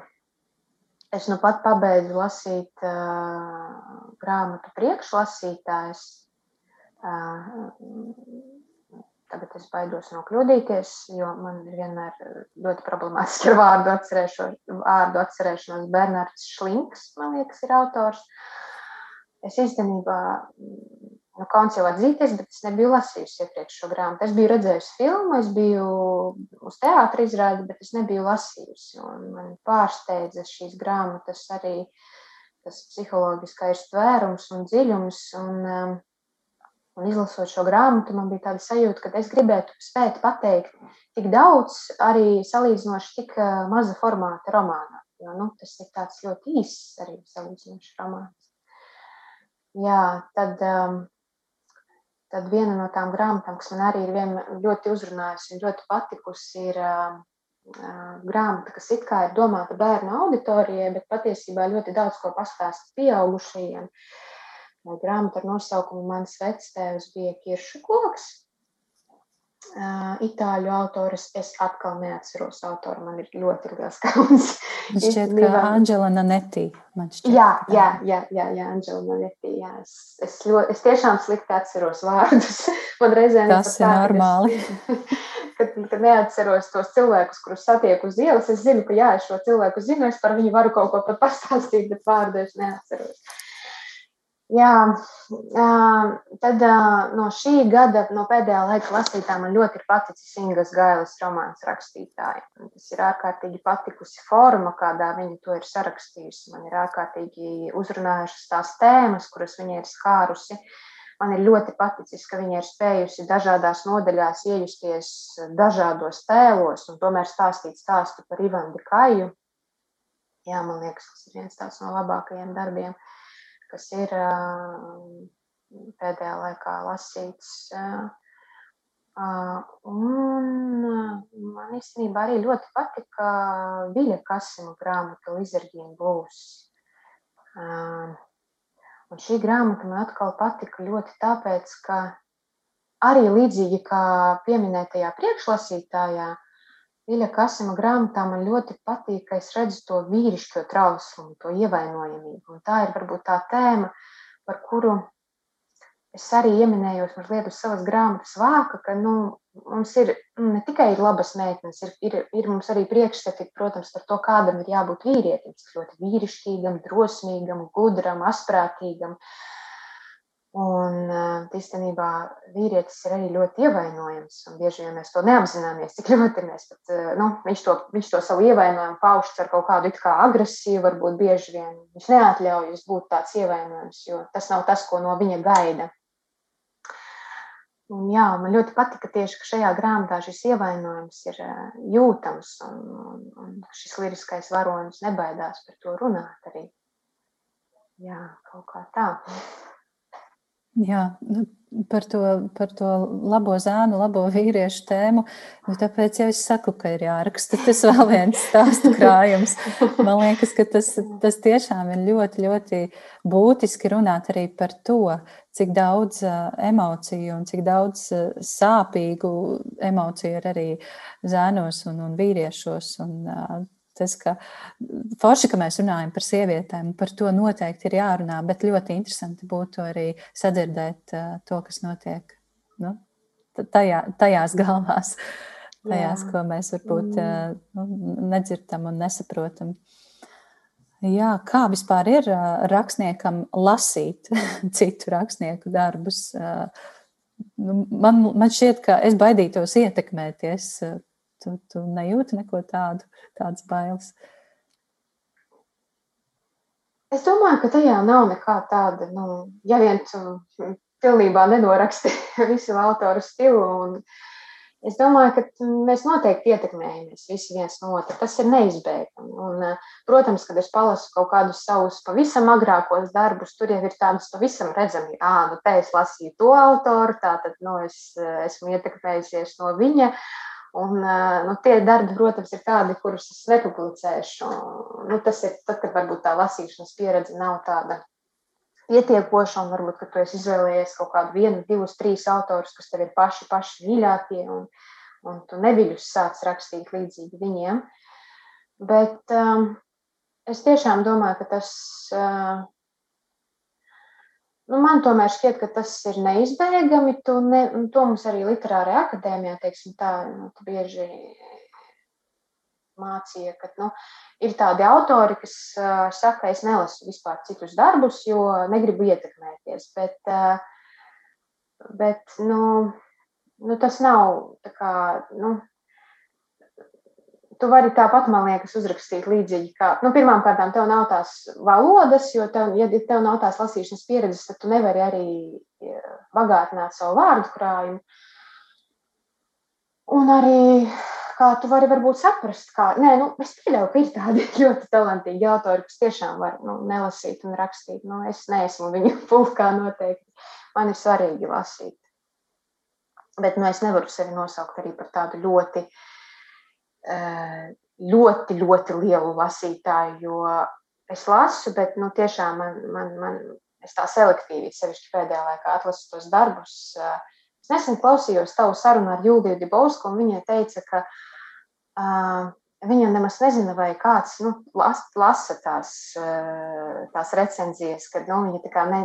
es nu pat pabeidzu lasīt uh, grāmatu priekšlasītājs. Uh, tagad es baidos nokļūdīties, jo man ir vienmēr ļoti problemātiski ar vārdu, vārdu atcerēšanos. Bernards Šlinks, man liekas, ir autors. Es īstenībā nu, kauns jau atzīties, bet es nebiju lasījusi iepriekš šo grāmatu. Es biju redzējusi filmu, es biju uz teātra izrādi, bet es nebiju lasījusi. Man pārsteidza šīs grāmatas arī tas psiholoģiskais tvērums un dziļums. Un, um, un izlasot šo grāmatu, man bija tāda sajūta, ka es gribētu spēt pateikt tik daudz, arī salīdzinoši tik uh, maza formāta romānā. Jo nu, tas ir tāds ļoti īss arī salīdzinoši romāns. Jā, tad um, Tad viena no tām grāmatām, kas man arī ir ļoti uzrunājusi un ļoti patikusi, ir uh, grāmata, kas it kā ir domāta bērnu auditorijai, bet patiesībā ļoti daudz ko pastāsta pieaugušajiem. Grāmata ar nosaukumu Mans vectēvs bija Kiršu koks itāļu autors. Es atkal neatceros autoru, man ir ļoti liels kauns. Šķiet, ka Anģela Nanetti. Jā, jā, jā, jā, jā Anģela Nanetti. Jā. Es, es, ļoti, es tiešām slikti atceros vārdus. Man reizēm tas ir normāli. Kad, kad neatceros tos cilvēkus, kurus satieku uz ielas, es zinu, ka jā, es šo cilvēku zinu, es par viņu varu kaut ko pat pastāstīt, bet vārdu es neatceros. Jā, tad no šī gada, no pēdējā laika lasītā, man ļoti ir paticis Ingas Gailas romāns rakstītāja. Tas ir ārkārtīgi patikusi forma, kādā viņa to ir sarakstījusi. Man ir ārkārtīgi uzrunājušas tās tēmas, kuras viņa ir skārusi. Man ir ļoti paticis, ka viņa ir spējusi dažādās nodaļās iejusties dažādos tēlos un tomēr stāstīt stāstu par Ivanu Dikaju. Jā, man liekas, tas ir viens no labākajiem darbiem. Uh, kas ir pēdējā laikā lasīts. Un man īstenībā arī ļoti patika Viļa Kasima grāmata Lizardīna Blues. Un šī grāmata man atkal patika ļoti tāpēc, ka arī līdzīgi kā pieminētajā priekšlasītājā, Viļa Kasima grāmatā man ļoti patīk, ka es redzu to vīrišķo trauslumu, to ievainojamību. Un tā ir varbūt tā tēma, par kuru es arī ieminējos mazliet uz savas grāmatas vāka, ka nu, mums ir nu, ne tikai ir labas meitenes, ir, ir, ir mums arī priekšstati, protams, par to, kādam ir jābūt vīrietim, ļoti vīrišķīgam, drosmīgam, gudram, asprātīgam. Uh, Un uh, īstenībā vīrietis ir arī ļoti ievainojams. Bieži vien mēs to neapzināmies, cik ļoti mēs pat, nu, viņš, to, viņš to savu ievainojumu pauž ar kaut kādu kā agresiju. Varbūt bieži vien viņš neatļaujas būt tāds ievainojams, jo tas nav tas, ko no viņa gaida. Un, jā, man ļoti patika tieši, ka šajā grāmatā šis ievainojums ir uh, jūtams un, un, un šis liriskais varonis nebaidās par to runāt arī. Jā, kaut kā tā. Jā, nu, par, to, par to labo zēnu, labo vīriešu tēmu. Nu, tāpēc jau es saku, ka ir jāraksta tas vēl viens stāstu krājums. Man liekas, ka tas, tas tiešām ir ļoti, ļoti būtiski runāt arī par to, cik daudz emociju un cik daudz sāpīgu emociju ir arī zēnos un, un vīriešos. Un, tas, ka forši, ka mēs runājam par sievietēm, par to noteikti ir jārunā, bet ļoti interesanti būtu arī sadzirdēt uh, to, kas notiek nu, tajā, tajās galvās, tajās, Jā. ko mēs varbūt mm. nu, nedzirdam un nesaprotam. Jā, kā vispār ir rakstniekam lasīt citu rakstnieku darbus? Nu, man, man šķiet, ka es baidītos ietekmēties. Tu, tu nejūti neko tādu, tādas bailes. Es domāju, ka tajā nav nekā tāda, nu, ja vien tu pilnībā nenoraksti visu autoru stilu un Es domāju, ka mēs noteikti ietekmējamies visi viens no otra. Tas ir neizbēgami. Un, protams, kad es palasu kaut kādus savus pavisam agrākos darbus, tur jau ir tādas pavisam redzami, ah, nu, te es lasīju to autoru, tātad nu, es esmu ietekmējusies no viņa. Un, nu, tie darbi, protams, ir tādi, kurus es nepublicēšu. Nu, tas ir tad, kad varbūt tā lasīšanas pieredze nav tāda pietiekoša, un varbūt, ka tu esi izvēlējies kaut kādu vienu, divus, trīs autorus, kas tev ir paši, paši mīļākie, un, un tu neviļus sāc rakstīt līdzīgi viņiem. Bet um, es tiešām domāju, ka tas, uh, nu, man tomēr šķiet, ka tas ir neizbēgami. Tu ne, to mums arī literārajā akadēmijā, teiksim tā, nu, bieži mācīja, ka nu, ir tādi autori, kas uh, saka, es nelasu vispār citus darbus, jo negribu ietekmēties. Bet, uh, bet nu, nu, tas nav kā. Nu, Tu vari tāpat, man liekas, uzrakstīt līdzīgi. Kā, nu, Pirmkārt, tev nav tās valodas, jo, tev, ja tev nav tās lasīšanas pieredzes, tad tu nevari arī bagātināt savu vārdu krājumu. Un arī kā tu vari varbūt saprast, kā, nē, nu, es pieļauju, ka ir tādi ļoti talantīgi autori, kas tiešām var nu, nelasīt un rakstīt. Nu, es neesmu viņu pulkā noteikti. Man ir svarīgi lasīt. Bet nu, es nevaru sevi nosaukt arī par tādu ļoti, eh, ļoti, ļoti lielu lasītāju, jo es lasu, bet nu, tiešām man, man, man es tā selektīvi, sevišķi pēdējā laikā atlasu tos darbus. Eh, es nesen klausījos tavu sarunu ar Jūliju Dibovsku, un viņa teica, ka uh, Viņa nemaz nezina, vai kāds nu, las, lasa tās, tās recenzijas, kad nu, viņa ne,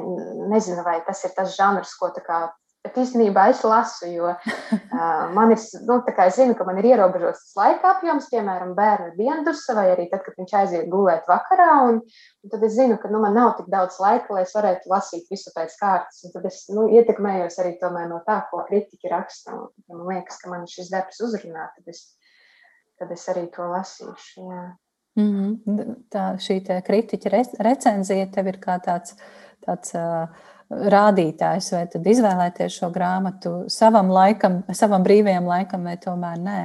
nezina, vai tas ir tas žanrs, ko kā, Bet īstenībā es lasu, jo uh, man ir, nu, tā kā es zinu, ka man ir ierobežots tas laika apjoms, piemēram, bērnu diendusa, vai arī tad, kad viņš aiziet gulēt vakarā, un, un tad es zinu, ka nu, man nav tik daudz laika, lai es varētu lasīt visu pēc kārtas, un tad es nu, ietekmējos arī no tā, ko kritiķi raksta, un ja man liekas, ka man šis darbs uzrunā, tad es tad es arī to lasīšu. Jā. Mm -hmm. Tā šī kritiķa recenzija tev ir kā tāds, tāds uh, rādītājs, vai tad izvēlēties šo grāmatu savam laikam, savam brīvajam laikam, vai tomēr nē.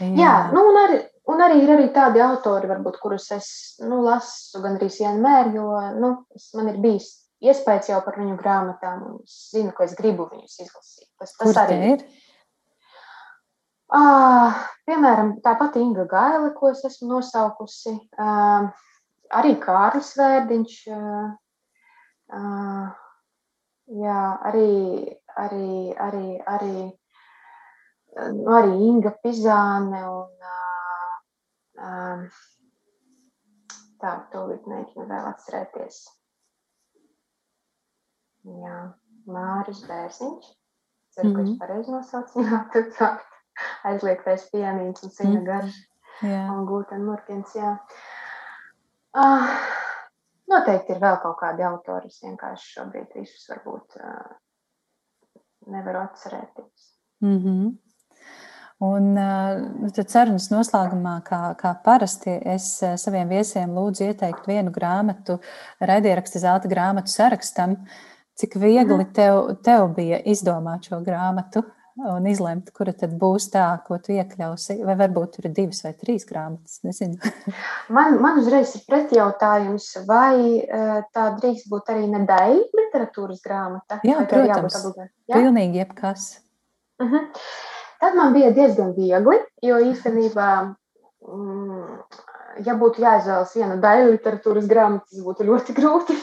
Jā, Jā nu un arī, un arī ir arī tādi autori, varbūt, kurus es nu, lasu gandrīz vienmēr, jo nu, es, man ir bijis iespējas jau par viņu grāmatām, un es zinu, ka es gribu viņus izlasīt. Tas, tas Kur arī ir. Uh, piemēram, tāpat Inga Gaila, ko es esmu nosaukusi, uh, arī Kārlis Vērdiņš, uh, uh, jā, arī, arī, arī, arī, nu, arī Inga Pizāne un uh, tā, tūlīt mēģinu vēl atcerēties. Jā, Māris Bērziņš. Ceru, mm -hmm. ka es mhm. pareizi nosaucu. Jā, tad tā aizliegtais pienīts un sina mm. garš mm. un gluten murkins. Jā. Uh, noteikti ir vēl kaut kādi autori, es vienkārši šobrīd visus varbūt nevaru atcerēties. Mm -hmm. Un uh, tad sarunas noslēgumā, kā, kā parasti, es saviem viesiem lūdzu ieteikt vienu grāmatu, raidieraksta zelta grāmatu sarakstam. Cik viegli mhm. tev, tev bija izdomāt šo grāmatu? Un izlemt, kura tad būs tā, ko tu iekļausi. Vai varbūt tur ir divas vai trīs grāmatas. man, man uzreiz ir pretjautājums, vai uh, tā drīkst būt arī nedaļa literatūras grāmata? Jā, protams. Jā? Pilnīgi jebkas. Uh mhm. -huh. Tad man bija diezgan viegli, jo īstenībā, mm, ja būtu jāizvēlas viena daļa literatūras grāmatas, būtu ļoti grūti.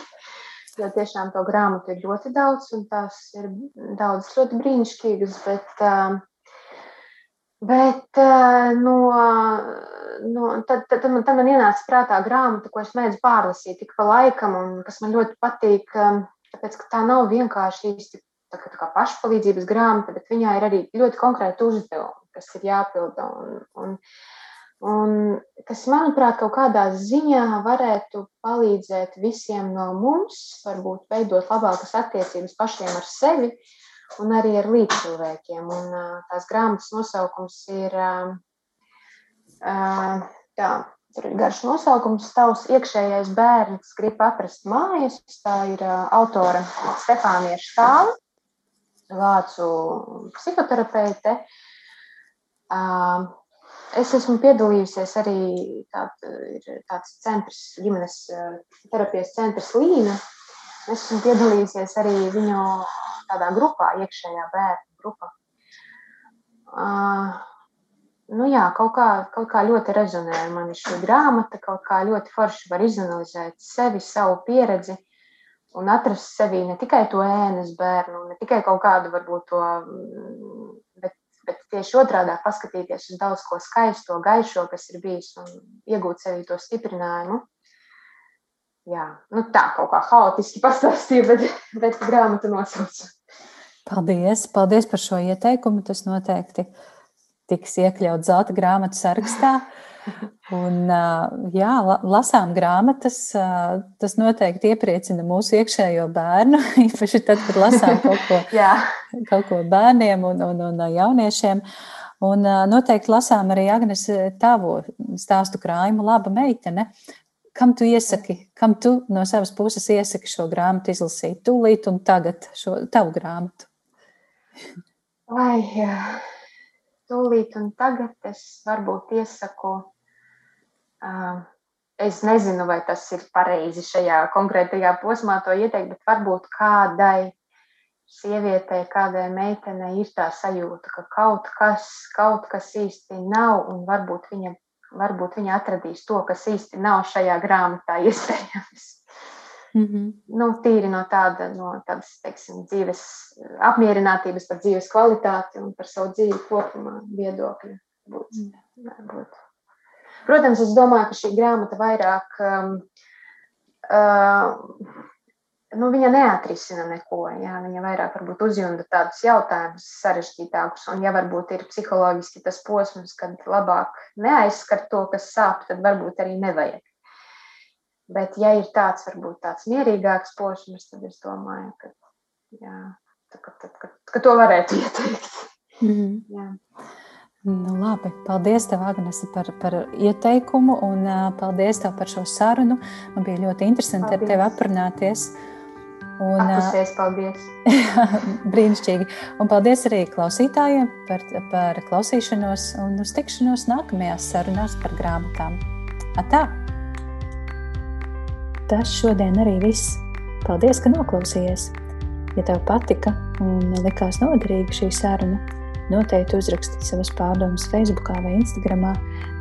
Jo tiešām to grāmatu ir ļoti daudz, un tās ir daudz ļoti brīnišķīgas. Bet, bet no, no, tad, tad, man, tad man ienāca prātā grāmata, ko es mēdzu pārlasīt tik pa laikam, un kas man ļoti patīk. Tāpēc, ka tā nav vienkārši īsti tā kā, tā kā pašpalīdzības grāmata, bet viņā ir arī ļoti konkrēti uzdevumi, kas ir jāpilda. Un, un, un kas, manuprāt, kaut kādā ziņā varētu palīdzēt visiem no mums, varbūt veidot labākas attiecības pašiem ar sevi un arī ar līdzcilvēkiem. Un, tās grāmatas nosaukums ir tā, Tur ir garš nosaukums, tavs iekšējais bērns grib atrast mājas. Tā ir autora Stefānija Škāla, vācu psihoterapeite. Es esmu piedalījusies arī tād, tāds centrs, ģimenes uh, terapijas centrs Līna. Es esmu piedalījusies arī viņu tādā grupā, iekšējā bērnu grupā. Uh, nu jā, kaut kā, kaut kā ļoti rezonē ar mani šī grāmata, kaut kā ļoti forši var izanalizēt sevi, savu pieredzi un atrast sevī ne tikai to ēnas bērnu, ne tikai kaut kādu varbūt to, bet, bet tieši otrādā paskatīties uz daudz ko skaisto, gaišo, kas ir bijis un iegūt sevī to stiprinājumu. Jā, nu tā kaut kā haotiski pastāstīja, bet, bet grāmatu nosaucu. Paldies, paldies par šo ieteikumu. Tas noteikti tiks iekļauts zelta grāmatu sarakstā. Un, jā, lasām grāmatas, tas noteikti iepriecina mūsu iekšējo bērnu, īpaši tad, kad lasām kaut ko, kaut ko bērniem un, un, un jauniešiem. Un noteikti lasām arī Agnes tavu stāstu krājumu, laba meitene. Kam tu iesaki, kam tu no savas puses iesaki šo grāmatu izlasīt tūlīt un tagad šo tavu grāmatu? Vai, tūlīt un tagad es varbūt iesaku. Es nezinu, vai tas ir pareizi šajā konkrētajā posmā to ieteikt, bet varbūt kādai sievietei, kādai meitenei ir tā sajūta, ka kaut kas, kaut kas īsti nav, un varbūt viņa, varbūt viņa atradīs to, kas īsti nav šajā grāmatā iespējams. Mm -hmm. nu, tīri no, tāda, no tādas teiksim, dzīves apmierinātības par dzīves kvalitāti un par savu dzīvi kopumā viedokļa. Būt, mm. būt. Protams, es domāju, ka šī grāmata vairāk um, uh, nu, viņa neatrisina neko. Jā, viņa vairāk varbūt uzjunda tādus jautājumus sarežģītākus. Un, ja varbūt ir psiholoģiski tas posms, kad labāk neaizskart to, kas sāp, tad varbūt arī nevajag. Bet, ja ir tāds, varbūt tāds mierīgāks posms, tad es domāju, ka, jā, ka, ka, ka, ka to varētu ieteikt. Mm. Jā. Nu, labi, paldies, tev, Agnese, par, par ieteikumu un uh, paldies tev par šo sarunu. Man bija ļoti interesanti paldies. ar tevi aprunāties. Un, Atpusies, paldies. brīnišķīgi. Un paldies arī klausītājiem par, par klausīšanos un uz tikšanos nākamajās sarunās par grāmatām. Atā! tas šodien arī viss. Paldies, ka noklausījies! Ja tev patika un likās noderīga šī saruna, noteikti uzraksti savas pārdomas Facebook vai Instagram,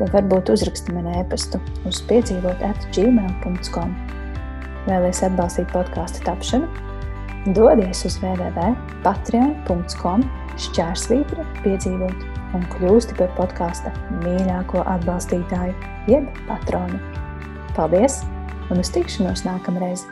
vai varbūt uzraksti man e-pastu uz piedzīvot atgmail.com. Vēlēs atbalstīt podkāstu tapšanu? Dodies uz www.patreon.com šķērsvītra piedzīvot un kļūsti par podkāsta mīļāko atbalstītāju, jeb patronu. Paldies! un uz tikšanos nākamreiz!